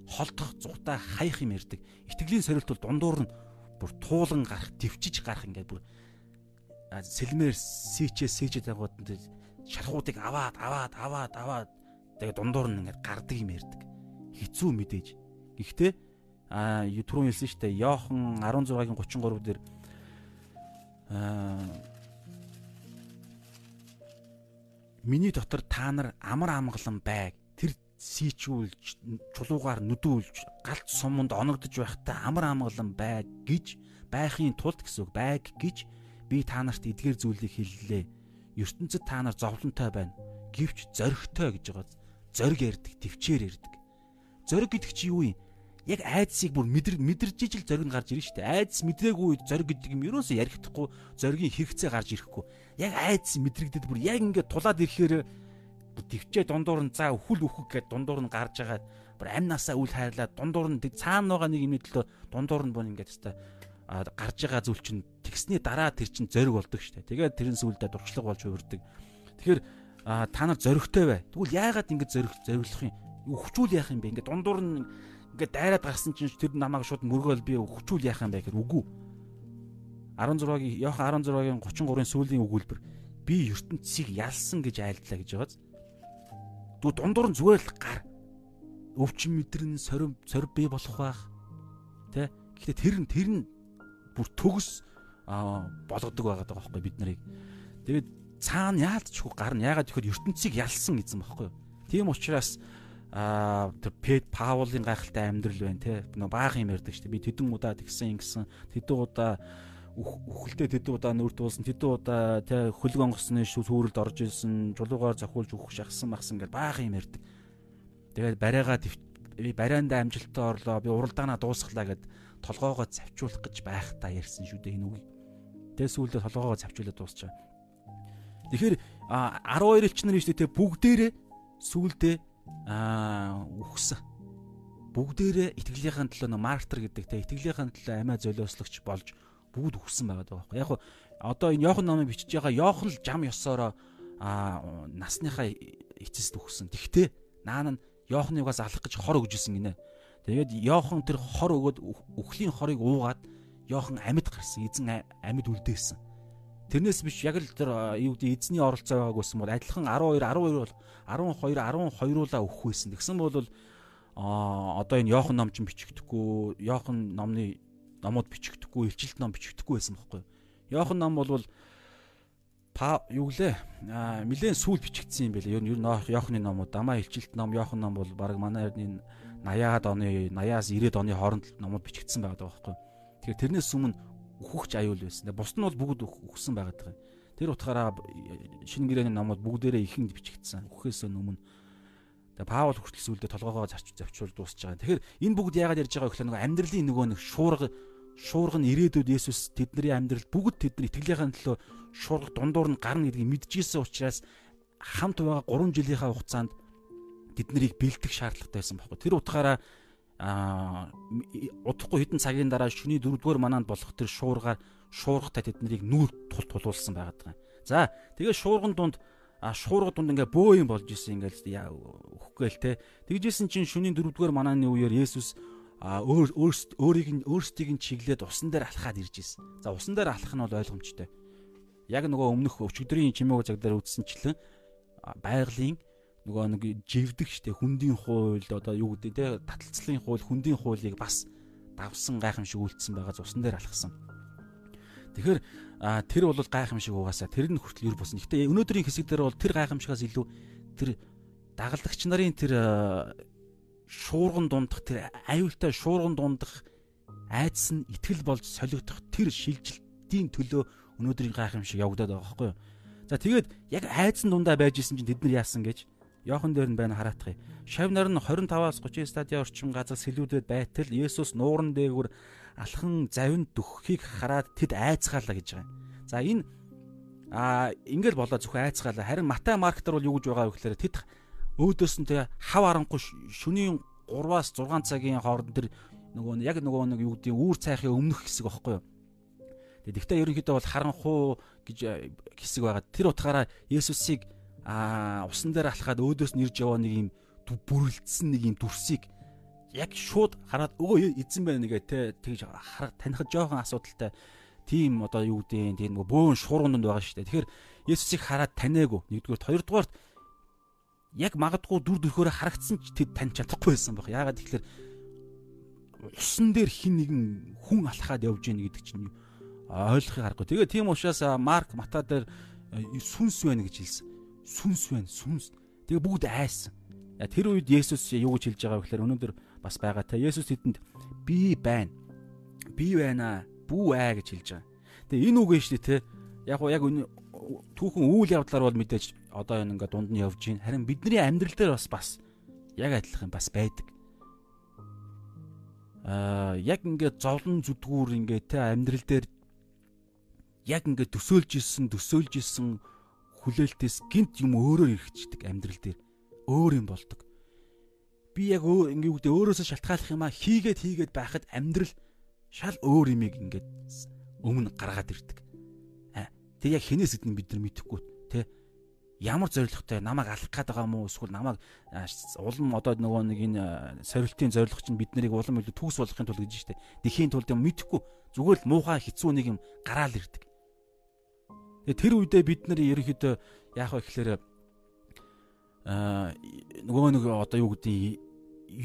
S1: холдох зүхтаа хаях юм ярддаг. Итгэлийн сорилт бол дундуур нь бүр туулан гарах, төвчиж гарах ингээд бүр сэлмээр сичээ сичээд байгууд шалхуудыг аваад аваад аваад аваад тэгээ дундуур нь ингээд гардаг юм ярддаг. Хизүү мэдээж. Гэхдээ а түрүүн хэлсэн шүү дээ. Йохан 16-гийн 33 дээр аа миний дотор та нар амар амгалан байг. Тэр сийчүүлж, чулуугаар нүдүүлж, галт суманд оногдож байхдаа амар амгалан байг гэж байхын тулд гэсэн үг байг гэж би та нарт эдгээр зүйлийг хэллээ. ертөнцид та нар зовлонтой байна. Гэвч зоригтой гэж байгаа. Зориг ярддаг, төвчээр ярддаг. Зориг гэдэг чи юу юм? Яг айдсыг бүр мэдэр мэдэрж ижил зориг нь гарч ирнэ шүү дээ. Айдс мэдрээгүй үед зориг гэдэг юм ерөөсөө ярихдаггүй зоригийн хэрэгцээ гарч ирэхгүй. Яг айдс мэдрэгдэд бүр яг ингээд тулаад ирэхээр төвчээ дундуур нь за өхөл өөхөг гэд дундуур нь гарч агаад бүр амнасаа үл хайрлаад дундуур нь цаана байгаа нэг юм төлөө дундуур нь бүр ингээд өстой гарч байгаа зүйл чинь тэгсний дараа тэр чинь зориг болдог шүү дээ. Тэгээд тэрэн сүулдэ дурчлаг болж хувирдаг. Тэгэхээр та нар зоригтой бай. Тэгвэл яагаад ингэж зориг зориглох юм? Өвчүүл яах юм бэ? Ингээд дундуур нь ингээд дайраад гарсан чинь тэр намайг шууд мөргөөл би өвчүүл яах юм бэ гэхээр үгүй. 16-гийн Йохан 16-гийн 33-ын сүүлийн өгүүлбэр би ертөнцийг ялсан гэж айлдлаа гэж байгааз. Дүү дундуур нь зүгээр л гар. Өвчин мэдрэн сорив сорив бий болох байх. Тэ? Гэхдээ тэр нь тэр нь бүр төгс болгодог байгаад байгаа байхгүй бид нарыг. Тэгээд цаана яалтчгүй гар нь яагаад гэхээр ертөнцийг ялсан гэсэн байхгүй юу? Тийм учраас аа тэр Паулын гайхалтай амьдрал байна те. Нөө баахан юм ярьдаг дээ. Би тэдэн удаа тэгсэн ингэсэн. Тэдэн удаа үхэлтэй тэдэн удаа нүрт туулсан. Тэдэн удаа те хөлөг онгоцны сүрэлд орж исэн. Жулуугаар зохиулж үхэх шахсан махсан гэж баахан юм ярьдаг. Тэгээд барайгаа би барайндаа амжилттай орлоо. Би уралдаанаа дуусглаа гэд толгоогоо завчуулах гэж байхдаа ярьсан шүү дээ энэ үг. Тэгээд сүүлдээ толгоогоо завчуулаад дуусчаа. Тэгэхээр 12 элч нар шүү дээ бүгдээрээ сүүлдээ аа үхсэн. Бүгдээрээ итгэлийнхэн төлөө нөө мартер гэдэг те итгэлийнхэн төлөө амиа золиослогч болж бүгд үхсэн байгаа даа. Яг одоо энэ Йохан номыг бичиж байгаа Йохан л жам ёсоороо аа насныхаа эцэст үхсэн. Тэгтээ наан нь Йоханнаас алах гэж хор өгжсэн гинэ. Тэгээд Йохан тэр хор өгөөд үхлийн хорыг уугаад Йохан амьд гарсан. Эзэн амьд үлдээсэн. Тэрнээс биш яг л тэр юу гэдэг эзний оролцоо байгааг байсан бол адилхан 12 12 бол 12 12-уулаа өөх байсан. Тэгсэн бол а одоо энэ Йохан ном ч бичигдэхгүй, Йохан номны номууд бичигдэхгүй, илчилт ном бичигдэхгүй байсан байхгүй. Йохан ном бол юу гэлээ нилээн сүүл бичигдсэн юм байлээ. Ер нь Йоханы номууд Дамаа илчилт ном, Йохан ном бол баг манай энэ 80-аад оны 80-аас 90-ад оны хооронд номууд бичигдсэн байгаа байхгүй. Тэгэхээр тэрнээс өмнө үхвч аюул байсан. Бусд нь бол бүгд үхсэн байгаа даа. Тэр утгаараа шинэ гэрээний номууд бүгдээрээ ихэнд бичигдсэн. Үхэхээс өмнө Тэгээ Паул хүртэл сүлдээ толгоогоо зарч завчуул дуусч байгаа. Тэгэхээр энэ бүгд яагаад ярьж байгаа гэхээр нөгөө амьдралын нөгөө нэг шуурга шуурга нь ирээдүйд Есүс тэдний амьдрал бүгд тэдний итгэлийнхэн төлөө шуурга дундуур нь гарна гэдгийг мэдчихсэн учраас хамт байгаа 3 жилийнхаа хугацаанд тэднийг бэлдэх шаардлагатай байсан байхгүй. Тэр утгаараа а удахгүй хэдэн цагийн дараа шөнийн 4-р манаанд болох тэр шуургаар шуургатай тэднийг нүүр тул тулуулсан байгаа. За тэгээ шуурган дунд а шуурга дунд ингээ бөө юм болж исэн ингээл өгөхгүй л те. Тэгжсэн чинь шөнийн 4-р манааны үеэр Есүс а өөр өөрийг нь өөрсдийг нь чиглээд усан дээр алхаад ирж исэн. За усан дээр алхах нь бол ойлгомжтой. Яг нөгөө өмнөх өчигдрийн чимээг цаг дээр үтсэнчлэн байгалийн нөгөө нэг живдэг штэ хүндийн хууль одоо юу гэдэг те таталцлын хууль хүндийн хуулийг бас давсан гайхамшиг үлдсэн байгаа усан дээр алхсан. Тэгэхээр тэр бол гайхамшиг угаасаа тэр нь хүртэл юр босно. Гэтэ өнөөдрийн хэсэг дээр бол тэр гайхамшигаас илүү тэр дагалдагч нарын тэр шуурган дундах тэр аюултай шуурган дундах айдас нь итгэл болж солигдох тэр шилжилтийн төлөө өнөөдрийн гайхамшиг явагдаад байгаа байхгүй юу. За тэгээд яг айдсан дундаа байж исэн чинь тэд нар яасан гэж Йохан дээр нь байна хараатах юм. Шавнар нь 25-аас 30 стадиа орчим газар сэлүүдэд байтал Есүс нууран дээгүр алхан завинд дөхөхийг хараад тэд айцгаалаа гэж байгаа. За энэ а ингээл болоо зөвхөн айцгаалаа. Харин Матай Марк дээр бол юу гэж байгаа вэ гэхээр тэд өөдөөс нь тэгээ хав арангүй шөнийн 3-аас 6 цагийн хооронд тэр нөгөө яг нөгөө нэг юу гэдэг үүр цайхын өмнөх хэсэг байхгүй юу. Тэгэхдээ ерөнхийдөө бол харанхуу гэж хэсэг байгаа. Тэр утгаараа Есүсийг а усан дээр алхаад өөдөөс нь ирж яваа нэг юм бүрэлдсэн нэг юм дүрсийг яг шууд хараад өө эзэн байна нэгэ те тэгж харах танихад жоохон асуудалтай тийм одоо юу гэдэг тийм нөгөө бөөн шуурганд байгаа шүү дээ. Тэгэхээр Есүсийг хараад таниагүй. Нэгдүгээр хоёрдугаарт яг магадгүй дүр төрхөөрөө харагдсан ч тэд тань чадахгүй байсан баг. Яагаад тэгэхээр усан дээр хин нэгэн хүн алхаад явж гин гэдэг чинь ойлгохыг харахгүй. Тэгээ тийм учраас Марк Мата дээр сүнс байна гэж хэлсэн. Сүнс байна, сүнс. Тэгээ бүгд айсан. Тэр үед Есүс юу гэж хэлж байгаа вэ гэхээр өнөөдөр бас байгаа те Есүс тэдэнд би байна. Би байна. Бүү аа гэж хэлж байгаа. Тэгээ энэ үг нь шүү дээ те. Яг уу яг түүхэн үйл явдлаар бол мэдээж одоо энэ ингээ дунд нь явж гин. Харин бидний амьдрал дээр бас бас яг адилхан бас байдаг. Аа яг ингээ зовлон зүдгүүр ингээ те амьдрал дээр яг ингээ төсөөлж исэн төсөөлж исэн хүлээлтээс гинт юм өөрөөр ирчихдэг амьдрал дээр өөр юм болдог би яг ингээ үгдээ өөрөөсөө шалтгааллах юм а хийгээд хийгээд байхад амьдрал шал өөр юмыг ингээд өмнө гаргаад ирдэг. Тэг яг хинээс гэдгийг бид нар мэдэхгүй те ямар зоригтой намайг алах гээд байгаа мó эсвэл намайг улам одоо нөгөө нэг энэ сорилтын зориг чинь бид нарыг улам илүү төгс болгохын тулд гэж штэ. Дихийн тулд юм мэдэхгүй зүгээр л муухай хэцүү нэг юм гараал ирдэг. Тэгээ тэр үедээ бид нар ерөнхийдөө яах вэ гэхээр аа нөгөө нэг одоо юу гэдэг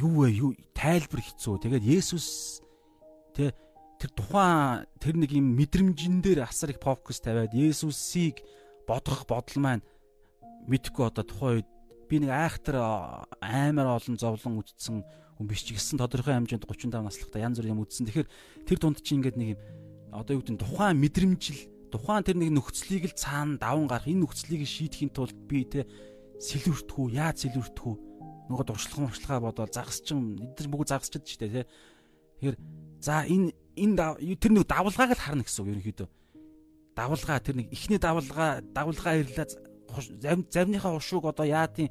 S1: юу вэ юу тайлбар хэцүү. Тэгээд Есүс тэ тэр тухайн тэр нэг юм мэдрэмжэн дээр асар их фокус тавиад Есүсийг бодох бодол маань мэдхгүй одоо тухайн үед би нэг айхтар аймаар олон зовлон үдцсэн хүн биш ч гэсэн тодорхой хэмжээнд 35 наслахта янз бүр юм үдсэн. Тэгэхээр тэр дунд чинь ингээд нэг юм одоо юу гэдэг тухайн мэдрэмжил тухайн тэр нэг нөхцөлийг л цаана даван гарах энэ нөхцөлийг шийдэхин тулд би тэ сэлвэртгүү яаж сэлвэртгүү нөгөө дуршлах муршлагаа бодоод загасчин эдгээр бүгд загасчихэд ч тийм. Тэгэхээр за энэ энэ тэр нэг давлгааг л харна гэсэн үг ерөнхийдөө. Давлгаа тэр нэг ихний давлгаа давлгаа ирлээ заримныхаа ушууг одоо яадын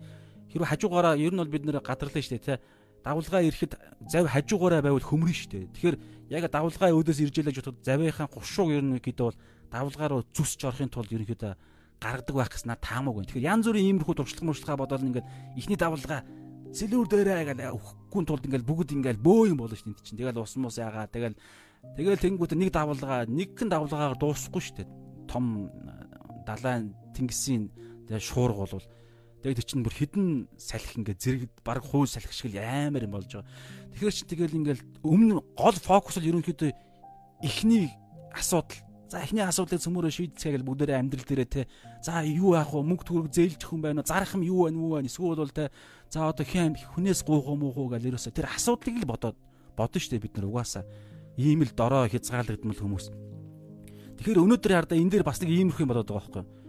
S1: хэрвээ хажуугаараа ер нь бол бид нэр гадарлаа шүү дээ тий. Давлгаа ирэхэд зав хажуугаараа байвал хөмрөн шүү дээ. Тэгэхээр яг давлгаа өөдөөс ирж ялаж бодоход завийнхаа гушууг ер нь гэдэг бол давлгаа руу зүсч орохын тулд ерөнхийдөө гаргадаг байх гэснээр таамаагүй. Тэгэхээр янз бүрийн иймэрхүү туршлага муршлагаа бодоод ингээд ихний давлгаа сэлүүр дээрээ гэл өгөхгүй тулд ингээд бүгд ингээд бөө юм болно шүү дээ чинь. Тэгэл ус мус яагаа тэгэл тэгэл тэнгуут нэг давлгаа нэгэн давлгаагаар дуусахгүй шүү дээ. Том далайн тэнгисийн тэгээ шуурга болвол тэгээд чинь бүр хідэн салхи ингээд зэрэг баг хуу салхи шиг л амар юм болж байгаа. Тэгэхээр чи тэгэл ингээд өмнө гол фокус л ерөнхийдөө эхний асуудал За эхний асуудлыг цөмөрөө шийдцгээе гэл бүгдээрээ амьдрал дээрээ те. За юу яах вэ? Мөнгө төгрөг зээлж хүн байна уу? Зарах юм юу байна уу? Эсвэл бол те. За одоо хэм хүнээс гуух юм уу гэл ерөөсө тэр асуудлыг л бодоод бодно штэ бид нар угаасаа. Ийм л дорой хязгаарлагдмал хүмүүс. Тэгэхээр өнөөдөр хардаа энэ дээр бас нэг иймэрхүү юм болоод байгаа байхгүй юу?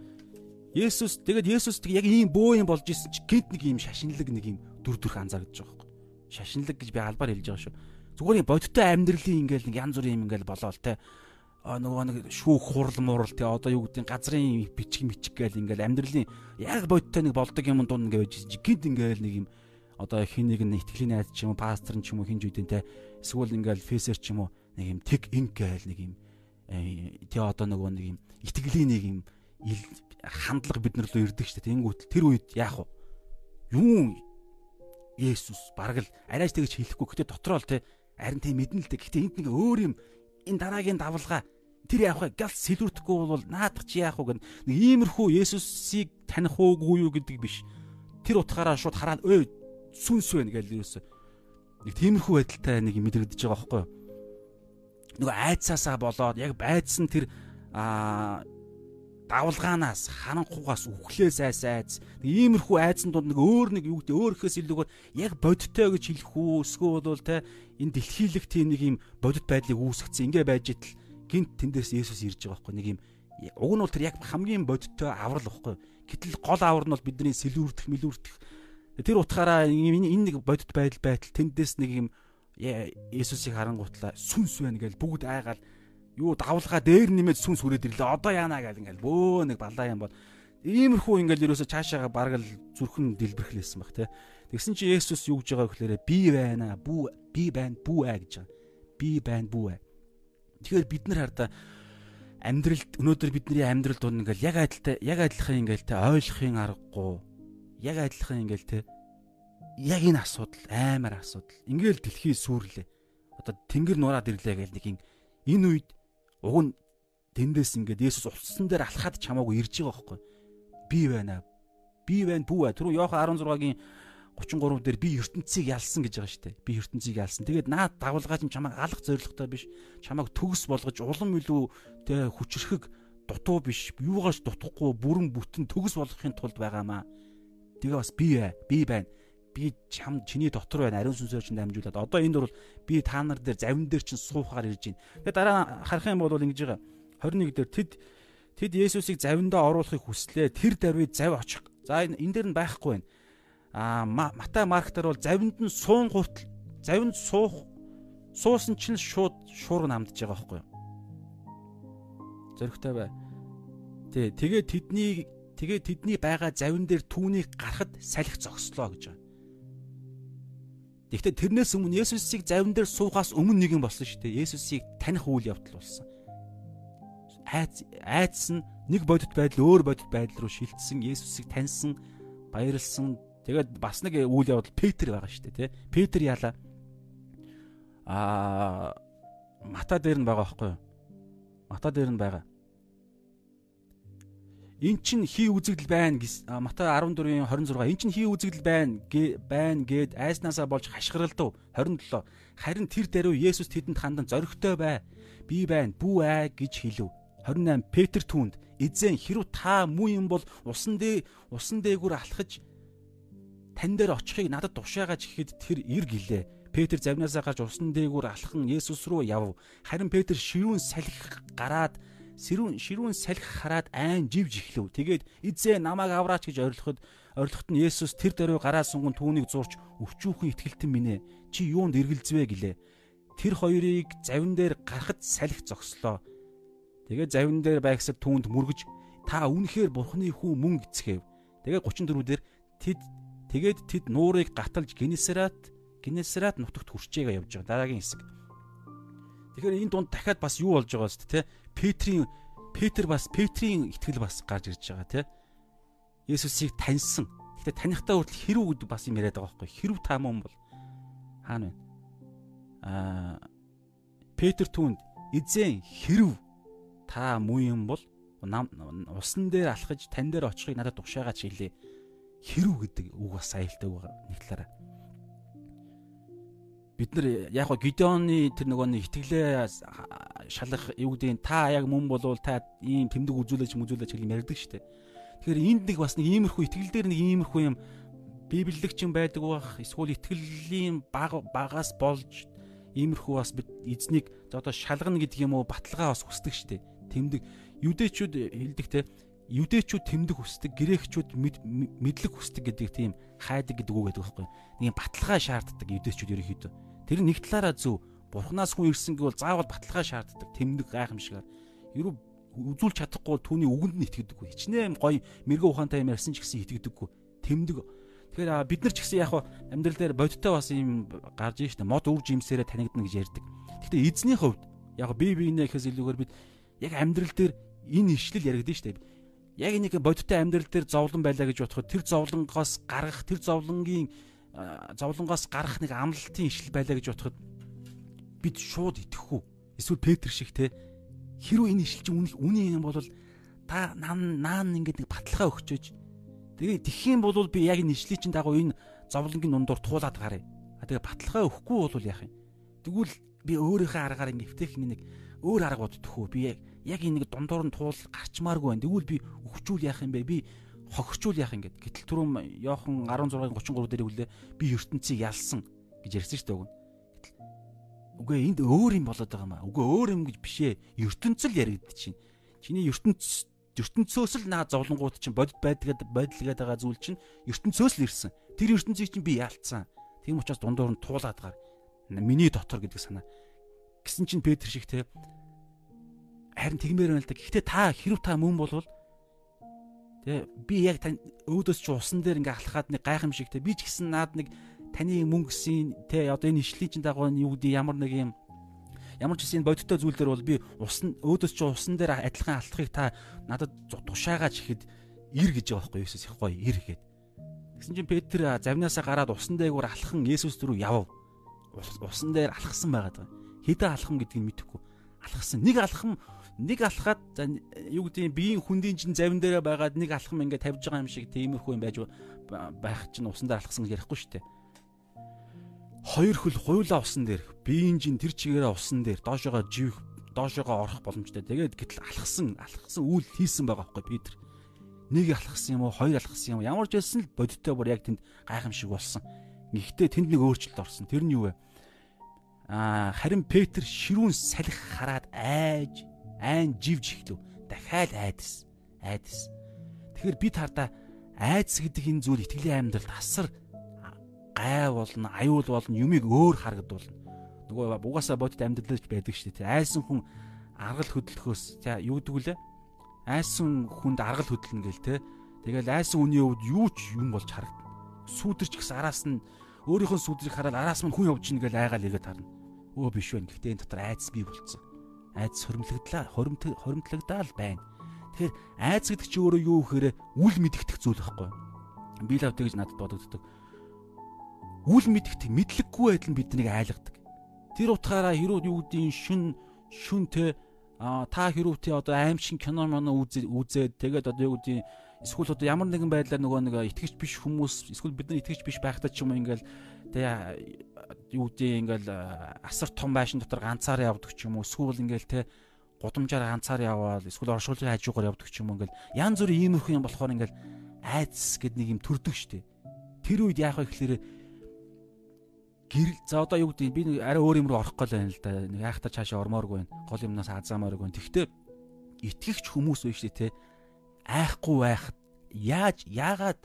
S1: Есүс тэгээд Есүс яг ийм бөө юм болж исэн чи гинт нэг ийм шашинлаг нэг ийм дүр төрх анзаарч байгаа байхгүй юу? Шашинлаг гэж би албаар хэлж байгаа шүү. Зүгээр бодиттой амьдралын ингээл нэг янз бүрийн юм ингээл болоо л те нөгөө нэг шүүх хурал мурал тий одоо юу гэдэг газрын бичиг мичиг гээл ингээл амьдралын яг бодтой нэг болдог юм дунд ингээ байж гинт ингээл нэг юм одоо хин нэг нь итгэлийн найз ч юм уу пастор ч юм уу хинж үдэн те эсвэл ингээл фейсер ч юм уу нэг юм тэг инг гээл нэг юм э, тий одоо нөгөө нэг юм итгэлийн нэг юм хандлага бид нар рүү ирдэг штэ. Тэнгүүт тэр үед яах вэ? Юу Есүс бараг л арайч тэгж хэлэхгүй. Гэхдээ дотроо л те харин тийм мэднэ л дээ гэхдээ энд нэг өөр юм энэ дараагийн давлгаа тэр яах вэ? Галс сэлүүрдэхгүй бол наадах чи яах вэ гэн нэг иймэрхүү Есүсийг таних уугүй юу гэдэг биш. Тэр утгаараа шууд хараад өө сүнс байна гэж юусэн. Нэг тиймэрхүү байдалтай нэг мэдрэгдэж байгаа байхгүй юу? Нөгөө айцаасаа болоод яг байдсан тэр аа давлгаанаас харанхугаас үхлээс айс айц иймэрхүү айцсан дунд нэг өөр нэг юу гэдэг өөр ихээс илүүгээр яг бодиттой гэж хэлэх үү эсвэл бол те энэ дэлхийлэг тийм нэг юм бодит байдлыг үүсгэсэн ингээ байж идэл гинт тэндээс Есүс ирж байгаа байхгүй нэг юм уг нь бол тэр яг хамгийн бодиттой аврал байхгүй. Гэтэл гол авар нь бол бидний сэлүүрдэх мэлүүрдэх. Тэр утгаараа энэ нэг бодит байдал байтал тэндээс нэг юм Есүсийг харангуутлаа сүнс байна гэж бүгд айгаал юу давлгаа дээр нэмээд сүнс хүрээд ирлээ. Одоо яана гэл ингээл бөө нэг балаа юм бол иймэрхүү ингээл ерөөсө цаашаага бараг л зүрхэн дэлбэрхлээсэн баг те. Тэгсэн чи Есүс юу гэж байгаа гэхээр би байна бүү би байна бүү аа гэж байгаа. Би байна бүү аа. Тэгэхээр бид нар хардаа амьдралд өнөөдөр бидний амьдрал дунд ингээл яг адилтай яг адилхан ингээл те ойлгохын аргагүй яг адилхан ингээл те яг энэ асуудал амар асуудал ингээл дэлхий сүрлээ одоо тэнгэр нураад ирлээ гэл нэг энэ үед Уг нь тэндээс ингээд Есүс улцсан дээр алхаад чамаагүй ирж байгаа байхгүй. Би байна. Би байна бүү. Түрүү Иохан 16-гийн 33 дээр би ертөнцийг ялсан гэж байгаа шүү дээ. Би ертөнцийг ялсан. Тэгээд наад чинь чамайг алах зоригтой биш. Чамайг төгс болгож улам илүү тэ хүчрхэг дутуу биш. Юугаач дутахгүй бүрэн бүтэн төгс болгохын тулд байгаамаа. Тэгээ бас би бай. Би байна. Би чам чиний дотор байна. Ариун сүнсээр чинь дамжуулаад. Одоо энд бол би та нар дээр завин дээр чинь суухаар ирж байна. Тэгээ дараа харах юм бол ингэж байгаа. 21 дээр тэд тэд Есүсийг завиндаа оруулахыг хүслээ. Тэр даруйд зав очих. За энэ дээр нь байхгүй байна. Аа Матай Марктаар бол завинд нь суун гуртал завинд суух суусан чинь шууд шуург намдж байгаа байхгүй юу? Зөрөгтэй бай. Тэ тэгээ тэдний тэгээ тэдний байгаа завин дээр түүнийг гарахад салхи зогслоо гэж байна. Гэхдээ тэрнээс өмнө Есүсийг завин дээр суухаас өмнө нэг юм болсон шүү дээ. Есүсийг таних үйл явдал болсон. Айц айц нь нэг бодит байдал өөр бодит байдал руу шилжсэн. Есүсийг таньсан, баярлсан. Тэгээд бас нэг үйл явдал Петр байгаа шүү дээ, тэ. Петр яалаа. Аа Мата дээр нь байгаа байхгүй юу? Мата дээр нь байгаа эн чин хий үзэгдэл байна гэж Матай 14-ийн 26 эн чин хий үзэгдэл байна байна гэд айснаасаа болж хашгиралдав 27 харин тэр даруй Есүс тэдэнд хандан зоригтой бай. Би байна бүү аа гэж хэлв. 28 Петр түүнд эзэн хэрв та муу юм бол усан дээ усан дээгүүр алхаж тань дээр очихыг надад тушаагаач гэхэд тэр ир гэлээ. Петр завнаасаа гарч усан дээгүүр алхан Есүс рүү яв харин Петр ширүүн салхи гараад сэрүүн ширүүн салхи хараад айн живж эхлэв. Тэгээд эзээ намайг авраач гэж орилоход орилоход нь Есүс тэр дөрөв гараа сунган түүнийг зурч өвчүүхэн итгэлтэн минь ээ. Чи юунд эргэлзвэ гэлээ. Тэр хоёрыг завин дээр гарахад салхи зогслоо. Тэгээд завин дээр байгсад түүнд мөргөж та үнэхээр бурхны хүү мөн гэцгээв. Тэгээд 34 дээр тэд тэгээд тэд нуурыг гаталж Генесарат Генесарат нутагт хүрчээгээ явж байгаа. Дараагийн хэсэг. Тэгэхээр энэ дунд дахиад бас юу болж байгаа вэ те? Петрийн Петр бас Петрийн итгэл бас гарч ирж байгаа тий. Есүсийг таньсан. Гэтэ танихдаа хүртэл хэрүү гэдэг бас юм яриад байгаа байхгүй. Хэрүү та мөн бол хаана вэ? Аа Петр түүнд эзэн хэрв та муу юм бол усан дээр алхаж тань дээр очихыг надад тушаагач хэлээ. Хэрүү гэдэг үг бас аюултай байгаа нэг талаараа бид нар яг гоо Гидеоны тэр нөгөө нэг итгэлээ шалах юу гэдэг та яг мөн болвол та ийм тэмдэг үзүүлэж мүзүүлэж хэл юм ярьдаг шүү дээ. Тэгэхээр энд нэг бас нэг иймэрхүү итгэл дээр нэг иймэрхүү юм библиэлэг ч юм байдаг бах эсвэл итгэлийн баг багаас болж иймэрхүү бас бид эзнийг одоо шалгана гэдэг юм уу баталгаа бас хүсдэг шүү дээ. Тэмдэг юдэчүүд хэлдэг те юдэчүүд тэмдэг хүсдэг, грекчүүд мэдлэг хүсдэг гэдэг тийм хайдаг гэдэг үг гэдэг байхгүй. Нэг баталгаа шаарддаг юдэчүүд ерөнхийдөө Тэр нэг талаараа зөв. Бурханаас хүн ирсэн гэвэл заавал баталгаа шаарддаг. Тэмдэг гайхамшигаар. Ерөө үзүүлж чадахгүй түүний үгэнд нь итгэдэггүй. Хичнээн гоё мэрэгэн ухаантай юм ярьсан ч гэсэн итгэдэггүй. Тэмдэг. Тэгэхээр бид нар ч гэсэн яг амьдрал дээр бодиттой бас юм гарч ийн штэ мод өв жимсээрээ танигдана гэж ярьдаг. Гэхдээ эзний хувьд яг бие биенээ гэхээс илүүгээр бид яг амьдрал дээр энэ ишлэл яригдэн штэ. Яг нэг бодиттой амьдрал дээр зовлон байлаа гэж бодоход тэр зовлонгоос гаргах тэр зовлонгийн зовлонгоос гарах нэг амлалтын ишл байлаа гэж бодоход бид шууд итгэхгүй. Эсвэл Петр шиг те хэрүү энэ ишл чинь үний юм бол та наан наан ингээд нэг баталгаа өгчөөж тэгээ тэгхийн бол би яг энэ ишлийн чинь дагуу энэ зовлонгийн дундуур туулаад гарыг. А тэгээ баталгаа өгөхгүй бол яах юм? Тэгвэл би өөрийнхөө аргаар ингээд эвтээх нэг өөр арга боддох уу? Би яг энэ нэг дундуур нь туул гарчмааргүй байна. Тэгвэл би өвчүүл яах юм бэ? Би хохирчул яах юм гээд гэтэл түрүүм Йохан 16-ын 33 дээр үлээ би ертөнцийг ялсан гэж ярьсан шүү дээ үгүй. Үгүй энд өөр юм болоод байгаа юм аа. Үгүй өөр юм гэж бишээ. ертөнцөл яригдчих чинь. Чиний ертөнц ертөнцөөс л наа зовлонгууд чинь бодит байдгаад байдлгээд байгаа зүйл чинь ертөнцөөс л ирсэн. Тэр ертөнцийг чинь би яалтсан. Тийм учраас дундуур нь туулаад гар. Миний дотор гэдэг санаа. Гэсэн чинь Петр шиг те харин тэгмээр байна л да. Гэхдээ та хэрв та мөн болвол Тэ би яг тань өөдөөс чи усан дээр ингээ алхахад нэг гайхамшиг те би ч гэсэн наад нэг таны мөнгөсийн тэ одоо энэ ишлийн чин дагуу юу гэдэг ямар нэг юм ямар ч гэсэн бодиттой зүйл дээр бол би усан өөдөөс чи усан дээр адилхан алхахыг та надад тушаагач ихэд ир гэж байгаа байхгүй Есүс их гоё ир гэхэд. Тэгсэн чинь Петр завнаасаа гараад усан дээгүүр алхан Есүс рүү яв. Усан дээр алхсан байгаад байгаа. Хэдэн алхам гэдгийг мэдэхгүй. Алхсан. Нэг алхам нэг алхаад юу гэдэг биеийн хүндийн чин завин дээрээ байгаад нэг алхам ингээ тавьж байгаа юм шиг тиймэрхүү юм байж байх чинь усан дээр алхсан гэж ярихгүй шүү дээ. Хоёр хөл хуйлаа усан дээр биеийн чин тэр чигээрээ усан дээр доошоогоо живэх доошоогоо орох боломжтой. Тэгээд гэтэл алхсан алхсан үйл хийсэн байгаа байхгүй Питер. Нэг алхсан юм уу, хоёр алхсан юм уу? Ямар ч байсан л бодиттой бүр яг тэнд гайхамшиг болсон. Гэхдээ тэнд нэг өөрчлөлт орсон. Тэр нь юу вэ? Аа харин Петр ширүүн салхи хараад айж айн живж ихлүү дахиад айдас айдас. Тэгэхээр бид хардаа айдас гэдэг энэ зүйл итгэлийн амьдралд асар гай болно аюул болно юмыг өөр харагдуулна. Нөгөө угаасаа бодит амьдралч байдаг шүү дээ. Айсан хүн аргал хөдлөхөөс за юу гэдэг үлээ? Айсан хүнд аргал хөдлөнө гэл те тэгэл айсан хүний хувьд юу ч юм болж харагдана. Сүүдэрч гэсэн араас нь өөрийнхөө сүдрийг хараад араас нь хүн явж ийн гэл айгаал игээд харна. Өө биш вэ гэхдээ энэ дотор айдас бий болцсон айдас хоримтлагдлаа хоримтлагдаал байна. Тэгэхээр айдас гэдэг чи өөрөө юу гэхээр үл мэдэгдэх зүйл байхгүй. Би л авдаг гэж надад бодогддог. Үл мэдэгдэх мэдлэггүй байдал нь биднийг айлгадаг. Тэр утгаараа хэрүүд юу гэдгийг шүн шүнтэй а та хэрүүти одоо аимшиг кино моно үзээд тэгээд одоо юу гэдгийг эсвэл одоо ямар нэгэн байдлаар нөгөө нэг итгэж биш хүмүүс эсвэл бид нар итгэж биш байхдаа ч юм ингээл тэгээ юу гэдэг ингээл асар том байшин дотор ганцаараа явдаг ч юм уу? Эсвэл ингээл те гудамжаар ганцаар яваад эсвэл оршуулгын хажуугаар явдаг ч юм уу? Ингээл янз бүрийн иймэрхүү юм болохоор ингээл айдас гэд нэг юм төрдөг штэ. Тэр үед яах вэ гэхээр гэрэл за одоо юу гэдэг би нэг арай өөр юм руу орох гол байна л да. Нэг яахтаа цаашаа ормооргүй байна. Гол юмнаас азаамааргүй байна. Тэгтээ итгэгч хүмүүс байх штэ те. Айхгүй байхад яаж яагаад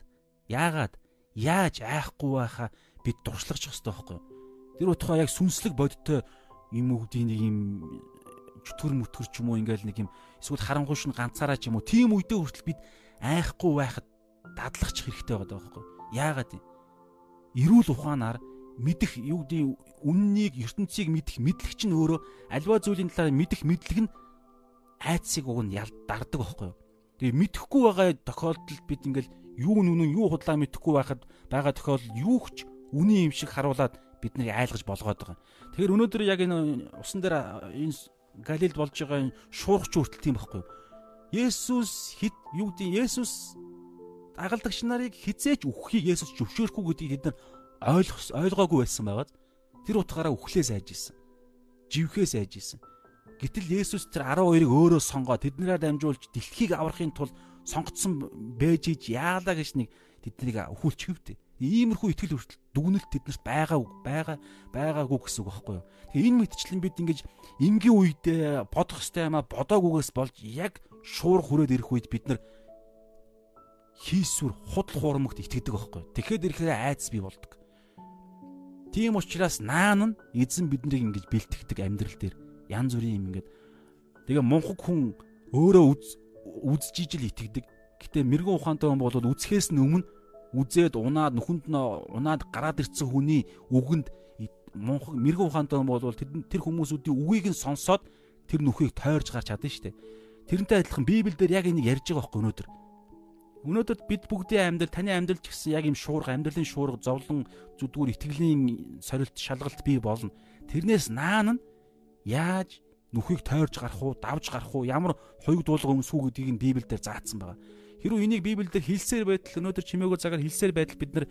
S1: яагаад яаж айхгүй байхаа бид дуршлагч хэвээр байхгүй юу Тэр утгаа яг сүнслэг бодтой юм үгдийн нэг юм чөтгөр мүтгэр ч юм уу ингээл нэг юм эсвэл харангуйш нь ганцаараа ч юм уу. Тийм үедээ хүртэл бид айхгүй байхад дадлагч хэрэгтэй байгаа байхгүй яагаад юм эрүүл ухаанаар мэдэх юу гэдэг үннийг ертөнцийг мэдэх мэдлэг чинь өөрөө альва зүйлийн талаар мэдэх мэдлэг нь айцыг уг нь ял дардаг байхгүй юу. Тэгээ мэдхгүй байгаа тохиолдолд бид ингээл юу нүн юу худлаа мэдхгүй байхад байгаа тохиолдол юу ч үний юм шиг харуулад бид нарыг айлгаж болгоод байгаа. Тэгэхээр өнөөдөр яг энэ усан дээр энэ Галилд болж байгаа энэ шуургач хүртэл тийм байхгүй юу. Есүс хэд юу гэдэг Есүс агалдагч нарыг хизээч үххийг Есүс зөвшөөрөхгүй гэдгийг тэд нар ойлгох ойлгоогүй байсан байгаад тэр утгаараа үхлээ сайж исэн. Живхээ сайж исэн. Гэтэл Есүс тэр 12-ыг өөрөө сонгоод тэднэрээр дамжуулж дэлхийг аврахын тулд сонгогдсон байж иж яалаа гэж нэг тэднийг өхүүлч хөвдөө. Иймэрхүү итгэл хүртэл дүгнэлт тэднэрт байгаа байгаа байгаагүй гэсэн үг байхгүй юу. Тэгээ энэ мэтчлэн бид ингэж эмгийн үедээ бодох ёстой юм а бодоагүйгээс болж яг шуурх хүрээд ирэх үед бид нар хийсвэр худал хуурмагт итгэдэг байхгүй юу. Тэгэхэд ирэхээр айдас бий болдог. Тийм учраас наан нь эзэн биднийг ингэж бэлтгэдэг амьдрал дээр янз бүрийн юм ингээд тэгээ мунхаг хүн өөрөө үзэж ижил итгэдэг. Гэтэ мэрэгэн ухаантай хүн бол үзэхээс нь өмнө үзээд унаад нүхэнд нь унаад гараад ирсэн хүний үгэнд мунхаг мэрэгэн ухаантай бол тэр хүмүүсүүдийн үгийг нь сонсоод тэр нүхийг тойрж гарч чадна шүү дээ. Тэрнтэй адилхан Библиэлд яг энийг ярьж байгаа байхгүй өнөөдөр. Өнөөдөр бид бүгдийн амьдрал таны амьдрал ч гэсэн яг юм шуурга амьдралын шуурга зовлон зүдгүүр итгэлийн сорилт шалгалт бий болно. Тэрнээс наан нь яаж нүхийг тойрж гарах уу, давж гарах уу, ямар хоёуг дуулга өмсөх гэдгийг нь Библиэлд заасан байгаа. Хэрвээ энийг Библиэлд хэлсээр байтал өнөөдөр чимээгүй цагаар хэлсээр байтал бид нар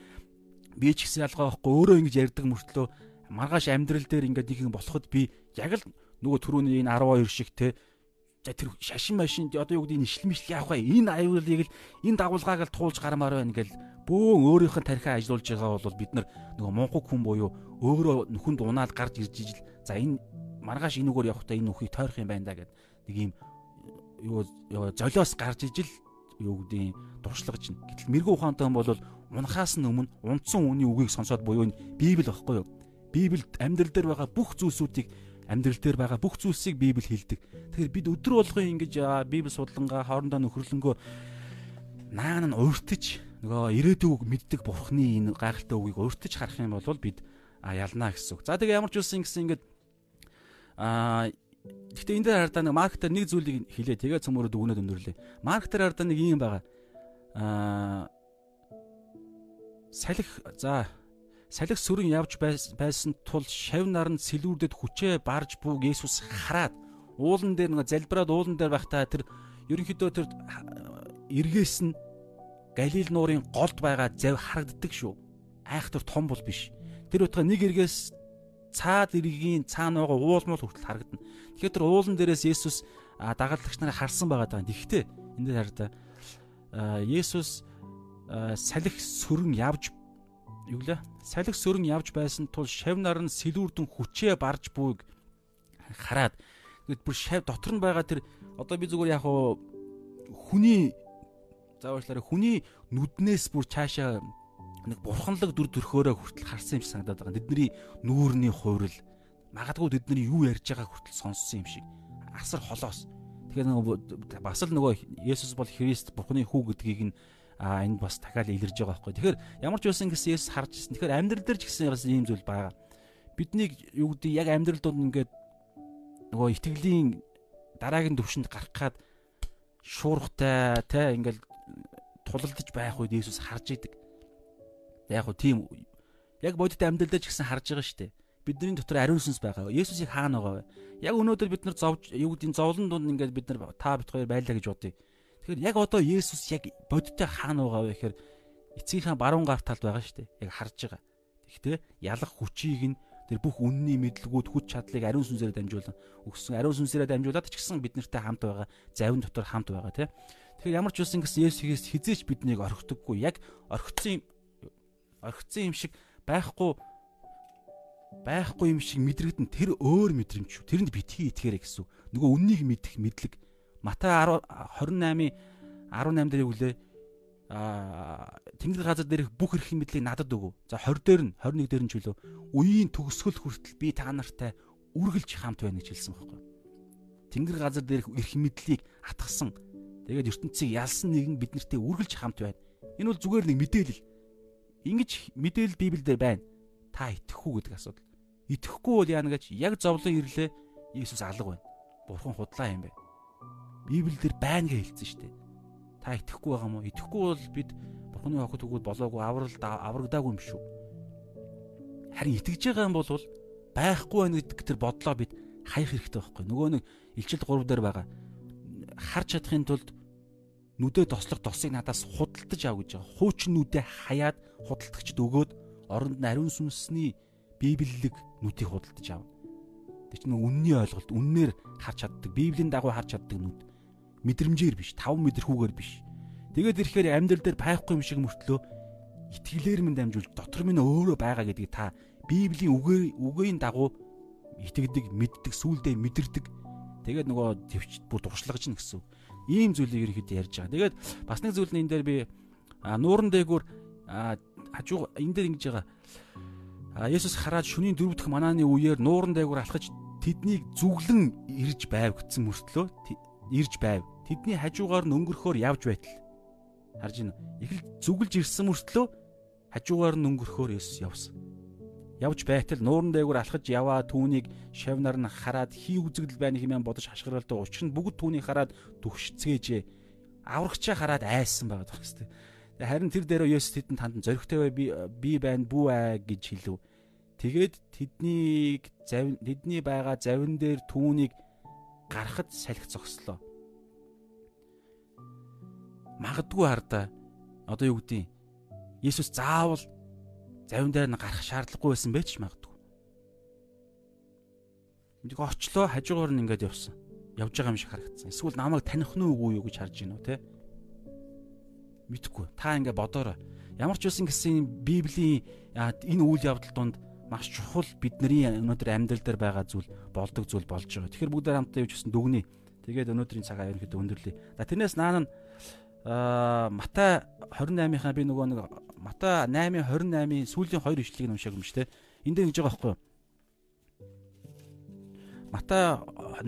S1: би ч гэсэн ялгаа байхгүй өөрөө ингэж ярьдаг мөртлөө маргааш амьдрал дээр ингээд нэг юм болоход би яг л нөгөө түрүүний энэ 12 шиг те за тэр шашин машин одоо юу гэдэг энэ ишлэмжл явах бай энэ аюулыг л энэ дагуулгааг л туулж гармаар байна гэл бөөн өөрийнх нь тархиа ажиллуулж байгаа бол бид нар нөгөө монхог хүн буюу өөрөө нүхэнд унаад гарч ирж ижил за энэ маргааш энүүгээр явахдаа энэ нүхийг тойрох юм байна да гэд. Нэг юм юу золиос гарч ижил юу гэдэг дуршлагч нь. Гэтэл мэрэгүү ухаантай хүн бол унахаас нь өмнө унтсан үний үгийг сонсоод буюу Библи багхгүй юу? Библиэд амьдрал дээр байгаа бүх зүйлсүүдийг амьдрал дээр байгаа бүх зүйлсийг Библи хэлдэг. Тэгэхээр бид өдөр болгон ингэж Библи судлангаа хоорондоо нөхөрлөнгөө наан нь уртж нөгөө ирээдүйг мэддэг бурхны энэ гайхалтай үгийг уртж харах юм бол бид ялнаа гэсэн үг. За тэгээ ямар ч үсэн гэсэн ингэж Аа Гэхдээ энэ дээр хардаа нэг маркетер нэг зүйлийг хэлээ. Тэгээ цөмөрөд өгнөд өндөрлөө. Маркетер хардаа нэг юм байгаа. Аа салхи за салхи сөрөн явж байсан тул шав наранд сэлүүрдэд хүчээ барж бууг Есүс хараад уулан дээр нэг залбираад уулан дээр байхдаа тэр ерөнхийдөө тэр эргээс нь Галил нуурын голд байгаа зав харагддаг шүү. Айхтар том бол биш. Тэр утга нэг эргээс цаад иргэгийн цаана байгаа уулмал хүртэл харагдана. Тэгэхээр тэр уулан дээрээс Есүс дагалдагч нарыг харсан байгаа даа. Тэгэхдээ энэ дээр хараа Есүс салхи сөрөн явж юу лээ? Салхи сөрөн явж байсан тул шав нар нь сэлүүрдэн хүчээ барж бууг хараад тэгэд бүр шав дотор нь байгаа тэр одоо би зүгээр яг хүний зааварчлаараа хүний нүднээс бүр цаашаа нэг бурханлаг дүр төрхөөрөө хүртэл харсан юм шиг санагдаад байгаа. Тэдний нүүрний хувирал магадгүй тэдний юу ярьж байгааг хүртэл сонссон юм шиг. Асар холоос. Тэгэхээр нөгөө бас л нөгөө Есүс бол Христ Бурхны хүү гэдгийг нь а энд бас дахиад илэрж байгаа байхгүй. Тэгэхээр ямар ч байсан гэсэн Есүс харж ирсэн. Тэгэхээр амьдрал дээр ч гэсэн бас ийм зүйл байгаа. Биднийг юу гэдэг яг амьдрал донд ингээд нөгөө итгэлийн дараагийн төвшөнд гарах гад шуурхтай те ингээл тулалдаж байх үед Есүс харж идэг. Яг хөө тийм яг бодит амьдрал дээр ч гэсэн харж байгаа шүү дээ. Бидний дотор ариун сүнс байгаа. Есүсийг хаана байгаа вэ? Яг өнөөдөр бид нар зовж юу гэдэг зовлон дунд ингээд бид нар та бит хоёр байлаа гэж бодъё. Тэгэхээр яг одоо Есүс яг бодиттой хаана байгаа вэ гэхээр эцгийнхаа баруун гар талд байгаа шүү дээ. Яг харж байгаа. Тэгэхдээ ялах хүчийг нь тэр бүх үнний мэдлгүүд хүч чадлыг ариун сүнсээр дамжуулан өгсөн ариун сүнсээрээ дамжуулаад ч гэсэн бид нартай хамт байгаа завин дотор хамт байгаа тийм. Тэгэхээр ямар ч үсэн гэсэн Есүсээс хизээч биднийг орхидоггүй яг орхицсан орхицсан юм шиг байхгүй байхгүй юм шиг мэдрэгдэн тэр өөр мэдрэмж. Тэрэнд битгий итгээрэй гэсэн. Нөгөө үннийг мэдэх мэдлэг. Матай 28-ийн 18 дээр юу гэлээ? Аа Тэнгэр газар дээрх бүх эрхийн мэдлийг надад өгөө. За 20 дээр нь 21 дээр нь ч үлээ. Үеийн төгсгөл хүртэл би та нартай үргэлж хамт байна гэж хэлсэн байхгүй. Тэнгэр газар дээрх эрх мэдлийг атгсан. Тэгээд ертөнцийг ялсан нэгэн бид нартэй үргэлж хамт байна. Энэ бол зүгээр нэг мэдээлэл ингэж мэдээлэл Библиэлд байна. Та итгэх үү гэдэг асуудал. Итгэхгүй бол яана гэж яг зовлон ирлээ Иесус алга байна. Бурхан худлаа юм байна. Библиэлд байна гэж хэлсэн шүү дээ. Та итгэхгүй байгаа мó? Итгэхгүй бол бид Бурхны хохот өгөөд болоогүй авралд аврагдаагүй юм шүү. Харин итгэж байгаа юм бол байхгүй байна гэдэг тэр бодлоо бид хаях хэрэгтэй байхгүй. Нөгөө нэг илчил 3 дээр байгаа. Харж чадахын тулд нүдэ тослох тосыг надаас худалдаж ав гэж байгаа. Хуучин нүдэ хаяад худалдагчд өгөөд оронд нь ариун сүнсний библиэлэг нүдийг худалдаж авна. Тэг чинь үнний ойлголт, үннээр харж чаддаг, библийн дагуу харж чаддаг нүд. Мэдрэмжээр биш, 5 мэдрэхүүгээр биш. Тэгээд ирэхээр амьдрал дээр байхгүй юм шиг мөртлөө итгэлээр минь дамжуулж дотор минь өөрөө байгаа гэдгийг та библийн үгээр үгийн дагуу итгэдэг, мэддэг, сүулдэ мэдэрдэг. Тэгээд нөгөө төвч бүр дуршлагж гин гэсэн. Ийм зүйлийг ирэхэд ярьж байгаа. Тэгээд бас нэг зүйл нь энэ дээр би нууран дээгүүр хажуу энэ дээр ингэж байгаа Есүс хараад шөнийн дөрөв дэх манааны үеэр нууран дээгүүр алхаж тэднийг зүглэн ирж байв гэсэн мөртлөө ирж байв. Тэдний хажуугаар нь өнгөрөхөөр явж байтал. Харж байна. Эхэл зүгэлж ирсэн мөртлөө хажуугаар нь өнгөрөхөөр Есүс явсан. Явж байтал нууран дээгүүр алхаж яваа түүнийг шавнаар нь хараад хий үзэгдэл байна хэмээн бодож хашгиралтай учир нь бүгд түүнийг хараад дүгшцгээжээ. Аврагчаа хараад айсан байгаа тохстой. Харин тэр дээрөө Есүс тэдэнд хандан зоригтой бай би би байна бүү аа гэж хэлв. Тэгээд тэднийг завин тэдний байгаа завин дээр түүнийг гарахад салхи зогслоо. Магадгүй хардаа одоо юу гэдгийг Есүс заавал завин дээр нь гарах шаардлагагүй байсан байж магадгүй. Нэг очлоо хажуугаар нь ингээд явсан. Явж байгаа юм шиг харагдсан. Эсвэл намайг таних нь үгүй юу гэж харж гинөө те. Мэдхгүй. Та ингээд бодоорой. Ямар ч үсэн гэсэн Библийн энэ үйл явдал донд маш чухал бидний өнөөдөр амьдрал дээр байгаа зүйл болдог зүйл болж байгаа. Тэгэхээр бүгд хамтдаа юу ч гэсэн дүгнэе. Тэгээд өнөөдрийн цагаа ерөнхийдөө өндөрлөе. За тэрнээс наан нь Матай 28-ийнхаа би нөгөө нэг Матай 8:28-ийн сүүлийн хоёр ишлэгийг уншааг юм шүү дээ. Энд дээр ингэж байгаа байхгүй юу? Матай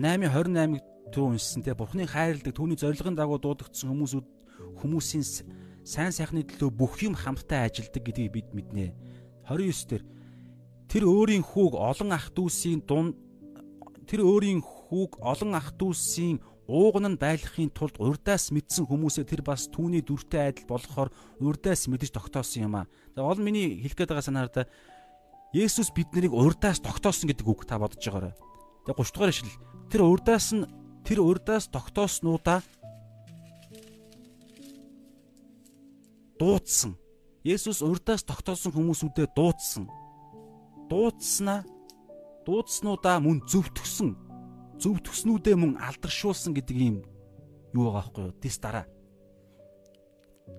S1: 8:28-ыг төв уншсан те Бурхны хайрладаг түүний зорилгын дагуу дуудагдсан хүмүүсүүд хүмүүсийн сайн сайхны төлөө бүх юм хамтдаа ажилдаг гэдгийг бид мэднэ. 29 дээр Тэр өөрийн хүүг олон ах дүүсийн дунд тэр өөрийн хүүг олон ах дүүсийн ууган нь байлгахын тулд урдаас мэдсэн хүмүүсээ тэр бас түүний дүртэй адил болохоор урдаас мэдэж тогтоосон юм аа. За ол миний хэлэх гээд байгаа санаараа Есүс бид нарыг урдаас тогтоосон гэдэг үг та бодож байгаарай. Тэгээ 30 дугаар ишлэл тэр урдаас нь тэр урдаас тогтооснуудаа дуудсан. Есүс урдаас тогтоосон хүмүүсүүдэд дуудсан дуудснаа дуудснуудаа мөн зөвтгсөн зөвтгснүүдээ мөн алдаршуулсан гэдэг ийм юу байгаа байхгүй юу? Тэс дараа.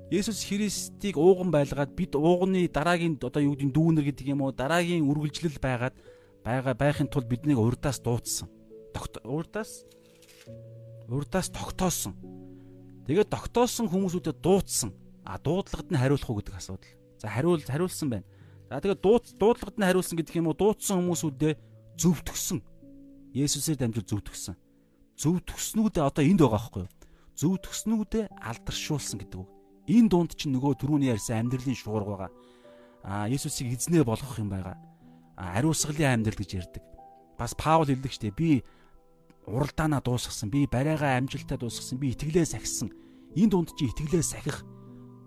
S1: Есүс Христийг ууган байлгаад бид ууганы дараагийн одоо юу гэдэг дүүнер гэдэг юм уу дараагийн үргэлжлэл байгаад байгаа байхын тулд биднийг урдаас дуудсан. Урдаас урдаас тогтоосон. Тэгээд тогтоосон хүмүүсүүдэд дуудсан. А дуудлагад нь хариулах уу гэдэг асуудал. За хариул хариулсан байна. За тэгээд дуудлагад нь хариулсан гэдэг юм уу дуудсан хүмүүсүүдээ зөвтгсөн. Есүсээр дамжуул зөвтгсөн. Зөвтгснүүдээ одоо энд байгаа байхгүй юу? Зөвтгснүүдээ алдаршуулсан гэдэг үг. Энэ дунд чинь нөгөө түрүүний ярьсан амьдралын шуурга байгаа. Аа Есүсийг эзнээ болгох юм байгаа. Ариусгалын амьдрал гэж ярьдаг. Бас Паул хэлдэг штеп би уралдаанаа дуусгасан, би барайгаа амжилтаа дуусгасан, би итгэлээ сахисан. Энэ дунд чи итгэлээ сахих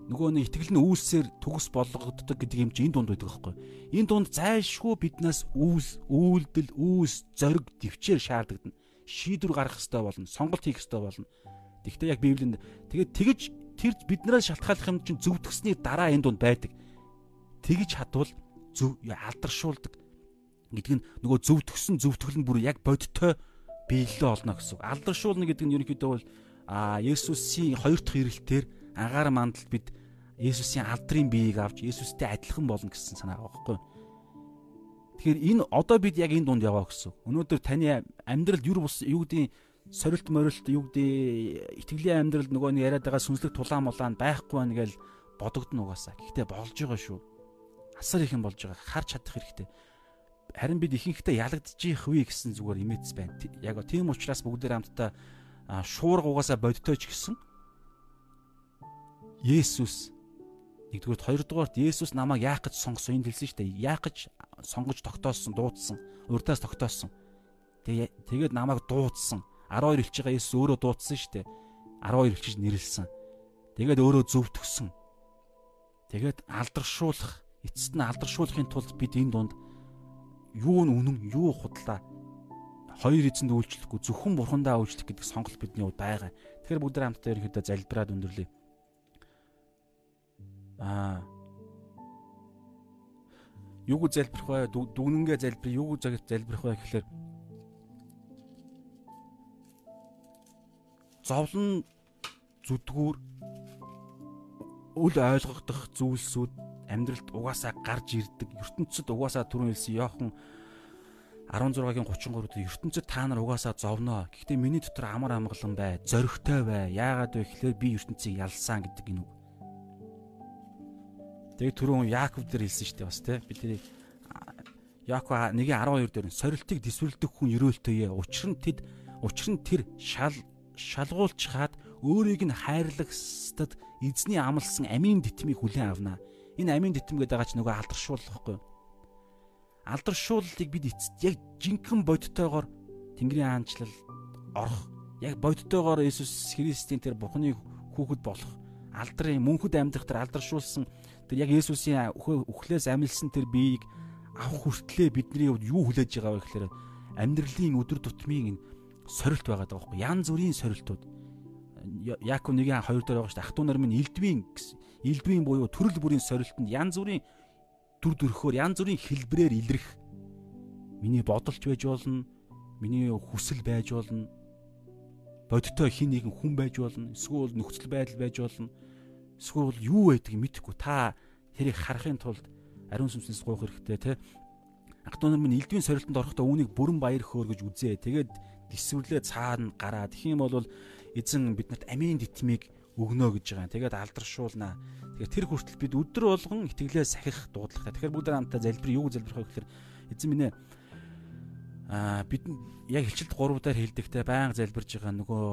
S1: нөгөө нэг итгэл нь үйлсээр төгс болгогддог гэдэг юм чи энэ дунд байдаг байхгүй. Энэ дунд зайлшгүй биднээс үйлс, үйлдэл, үйлс, зориг, төвчээр шаардлагдан шийдвэр гаргах хэрэгтэй болно, сонголт хийх хэрэгтэй болно. Тэгвэл яг Библиэнд тэгээд тэгж тэр биднээс шалтгааллах юм чинь зөвтгсний дараа энэ дунд байдаг. Тэгж хадвал зөв алдаршуулдаг гэдэг нь нөгөө зөвтгсөн зөвтгөл нь бүр яг бодиттой биелэлээ олно гэсэн. Алдаршуулна гэдэг нь ерөнхийдөө бол а Есүсийн хоёр дахь ирэлтээр агаар мандалд бид Есүсийн алдрын биеийг авч Есүстэй адилхан болно гэсэн санаа байгаа байхгүй. Тэгэхээр энэ одоо бид яг энэ дунд яваа гэсэн. Өнөөдөр таны амьдралд юр бус юу гэдэг сорилт морилт юу гэдэг итгэлийн амьдралд нөгөө нэг яриад байгаа сүнслэг тулаан мулаан байхгүй байна гэж бодогдно угаасаа. Гэхдээ болж байгаа шүү. Асар их юм болж байгаа. Харж чадах хэрэгтэй. Харин бид ихэнхдээ ялагдчих вэ гэсэн зүгээр имэц байна. Яг тийм учраас бүгд хамтдаа шуурга угаасаа бодтой ч гэсэн Есүс нэгдүгээр хоёрдугаарт Есүс намайг яах гэж сонгосон энд хэлсэн шүү дээ. Яах гэж сонгож тогтоосон, дуудсан, урдаас тогтоосон. Тэгээ тэгээд намайг дуудсан, 12 хэлж байгаа Есүс өөрөө дуудсан шүү дээ. 12 хэлчихэж нэрлсэн. Тэгээд өөрөө зөвтгсөн. Тэгээд алдаршуулах, эцэст нь алдаршуулахын тулд бид энэ дунд юу нь үнэн, юу худлаа хоёр эзэнд үйлчлэхгүй зөвхөн бурхандаа үйлчлэх гэдэг сонголт бидний хувьд байгаа. Тэгэхээр бүгд хамтдаа ерөнхийдөө залбираад өндөрлөе. Аа юуг залбирх вэ? Дүгнэнгээ залбир, юуг залбирх вэ гэхэлэр зовлон зүдгүүр үл ойлгогдох зүйлсүүд амьдралд угаасаа гарч ирдэг. ертөнцид угаасаа түрүүн хэлсэн Йохан 16-гийн 33-д ертөнцид та нар угаасаа зовноо. Гэхдээ миний дотор амар амгалан бай, зоригтой бай. Яагаад вэ гэхээр би ертөнцийг ялсан гэдэг энэ үг. Тэгээ түрүүн Яаков дээр хэлсэн шүү дээ бас тий. Бид тэрийг Яаков 1:12 дээр сорилтыг дэвсвэрлэдэг хүн өрөөлтөе. Учир нь тэд учир нь тэр шал шалгуулж хаад өөрийг нь хайрлагстад эзний амлсан амийн дитмийг хүлээн авна. Энэ амийн дитм гэдэг байгаа ч нөгөө алдаршуулахгүй. Алдаршууллыг бид эцэст яг жинхэнэ бодтойгоор Тэнгэрийн хаанчлал орох. Яг бодтойгоор Иесус Христийн тэр Бурхны хүүхэд болох алдрын мөнхөд амьдрах тэр алдаршуулсан тэр яг Иесусийн үхлээс амилсан тэр биеийг авах хүртлээр бидний хувьд юу хүлээж байгаа вэ гэхээр амьдралын өдөр тутмын сорилт байгаа даа байхгүй ян зүрийн сорилтууд Яаков 1-ийн 2 дээр байгаа шүү дээ. Ах トゥ нар минь элдвийн элдвийн буюу төрөл бүрийн сорилтонд ян зүрийн дүр төрхөөр ян зүрийн хэлбрээр илрэх миний бодолч байж болно. Миний хүсэл байж болно. Бодтой хин нэгэн хүн байж болно. Эсвэл нөхцөл байдал байж болно. Эсвэл юу байдгийг мэдэхгүй та тэрийг харахын тулд ариун сүнснээс гуйх хэрэгтэй те. ゥ нар минь элдвийн сорилтонд орохдоо үүнийг бүрэн баяр хөөргөж үзээ. Тэгээд дисвэрлээ цаана гараа. Тэгэх юм бол эзэн биднэрт амийн дитмийг өгнө гэж байгаа. Тэгээд алдаршуулнаа. Тэгээд тэр хүртэл бид өдөр болгон итгэлээ сахих дуудлагатай. Тэгэхээр бүгд хамтдаа залбир юу залбирх вэ гэхээр эзэн минь аа бид яг хилчилт 3 дээр хэлдэгтэй байнга залбирж байгаа нөгөө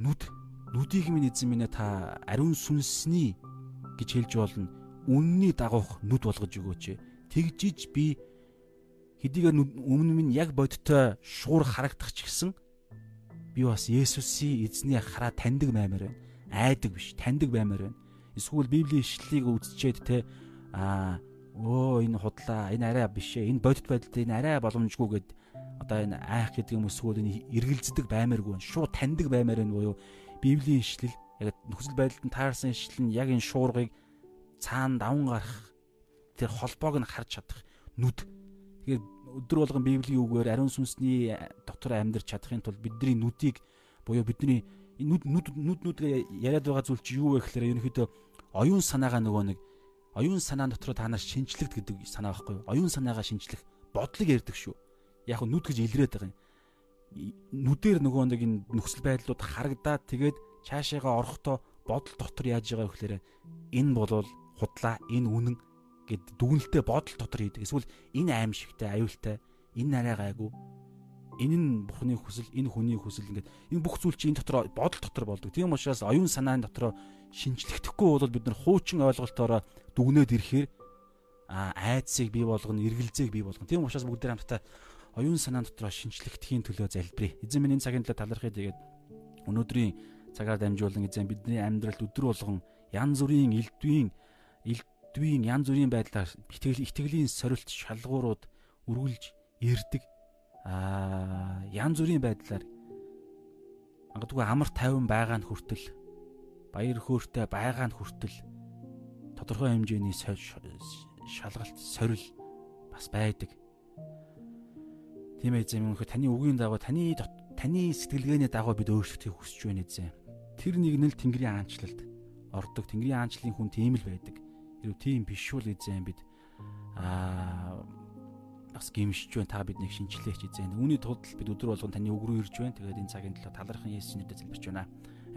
S1: нүд нүдийг минь эзэн минь та ариун сүнсний гэж хэлж болно. Үнний дагуух нүд болгож өгөөч. Тэгжиж би хэдийгээр өмнө минь яг бодтой шуур харагдах ч гэсэн би бас Есүсийн эзний хараа таньдаг баймаар байна. Айдаг биш, таньдаг баймаар байна. Эсвэл Библийн ишлэлийг үзчихэд те аа өө энэ худлаа, энэ арай биш ээ. Энэ бодит байдалд энэ арай боломжгүй гэд одоо энэ айх гэдэг юм эсвэл энэ эргэлздэг баймааргүй шууд таньдаг баймаар байна буюу Библийн ишлэл яг нөхцөл байдалд нь таарсан ишлэл нь яг энэ шуургыг цаана даван гарах тэр холбоог нь харж чадах нүд. Тэгэхээр өдөр болгон Библийн үгээр ариун сүнсний дотор амьдрч чадахын тулд бидний нүдийг буюу бидний нүд нүд нүд нүдгээ яриад байгаа зүйл чи юу вэ гэхээр ерөнхийдөө оюун санаагаа нөгөө нэг оюун санаа дотор та нар шинжлэх гэдэг санаа байхгүй юу? Оюун санаагаа шинжлэх бодлыг ярьдаг шүү. Яг нь нүд гэж илрээд байгаа юм. Нүдээр нөгөө нэг энэ нөхцөл байдлууд харагдаад тэгээд цаашаагаа орохдоо бодол дотор яаж байгаа вэ гэхээр энэ болвол худлаа, энэ үнэн гэд дүгнэлтээ бодол дотор хийдэг. Эсвэл энэ аимшигтай, аюултай, энэ нарай гайгүй. Энэ нь Бурхны хүсэл, энэ хүний хүсэл ингээд энэ бүх зүйл чинь энэ дотор бодол дотор болдог. Тийм учраас оюун санааны дотор шинжлэхдэггүй бол бид нар хуучин ойлголтоороо дүгнээд ирэхээр а айдсыг бий болгоно, эргэлзээг бий болгоно. Тийм учраас бүгд хамтдаа оюун санааны дотор шинжлэхдхийн төлөө залбирая. Эзэн минь энэ цагийн төлөө талархъя тэгээд өнөөдрийн цагаар дамжуулан эзэн бидний амьдралд өдөр болгон янз бүрийн элдвийн элдвийн янз бүрийн байдлаар итгэл итгэлийн сорилт шалгуурууд үргэлж ирдэг аа янз бүрийн байдлаар магадгүй амар тайван байгаа нь хүртэл баяр хөөртэй байгаа нь хүртэл тодорхой хэмжээний шалгалт сорил бас байдаг. Тийм ээ зэм өнөхө таны үгийн дагуу таны таны сэтгэлгээний дагуу бид өөрчлөлтийг хүсэж байна зэ. Тэр нэг нь л Тэнгэрийн аанчлалд ордог. Тэнгэрийн аанчлалын хүн тийм л байдаг. Хэрвээ тийм биш бол эзэн бид аа бас гимшиж байна. Та биднийг шинчлээч эзэн. Үүний тулд бид өдөр болгон таны үг рүү ирж байна. Тэгээд энэ цагийн төлөө талархан Есүсийн нэрээр залбирч байна.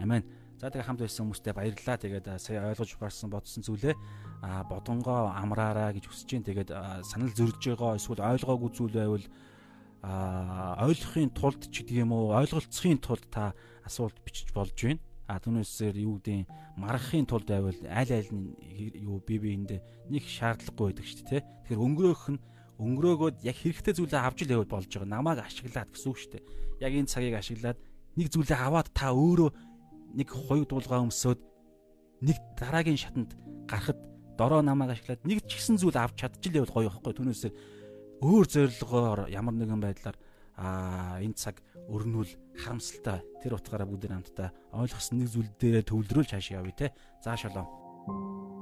S1: Амен. За тэгээ хамт байсан хүмүүстээ баярлалаа. Тэгээд сая ойлгож барсан бодсон зүйлээ а бодонгоо амраараа гэж хүсэж байна. Тэгээд санал зөрж байгаа эсвэл ойлгоогүй зүйл байвал а ойлгохын тулд ч гэдэг юм уу ойлголцохын тулд та асуулт бичиж болж байна. А түүнээсээр юу гэдэг маргахын тулд байвал аль аль нь юу бие биендээ нэг шаардлагагүй байдаг шүү дээ. Тэгэхээр өнгөрөөх нь өнгөрөөгөөд яг хэрэгтэй зүйлээ авч л яваад болж байгаа. Намааг ашиглаад гэсэн үг шүү дээ. Яг энэ цагийг ашиглаад нэг зүйлээ аваад та өөрөө нэг хоёр дуулгаа өмсөөд нэг дараагийн шатанд гарахад дороо намааг ашиглаад нэг ч гэсэн зүйл авч чадчих л явал гоё ихгүй түүнээс өөр зорилгоор ямар нэгэн байдлаар а энэ цаг өрнүүл харамсалтай тэр утгаараа бүгд хамтдаа ойлгосон нэг зүйл дээрээ төвлөрүүлж хаашаа явъя те. За шалом.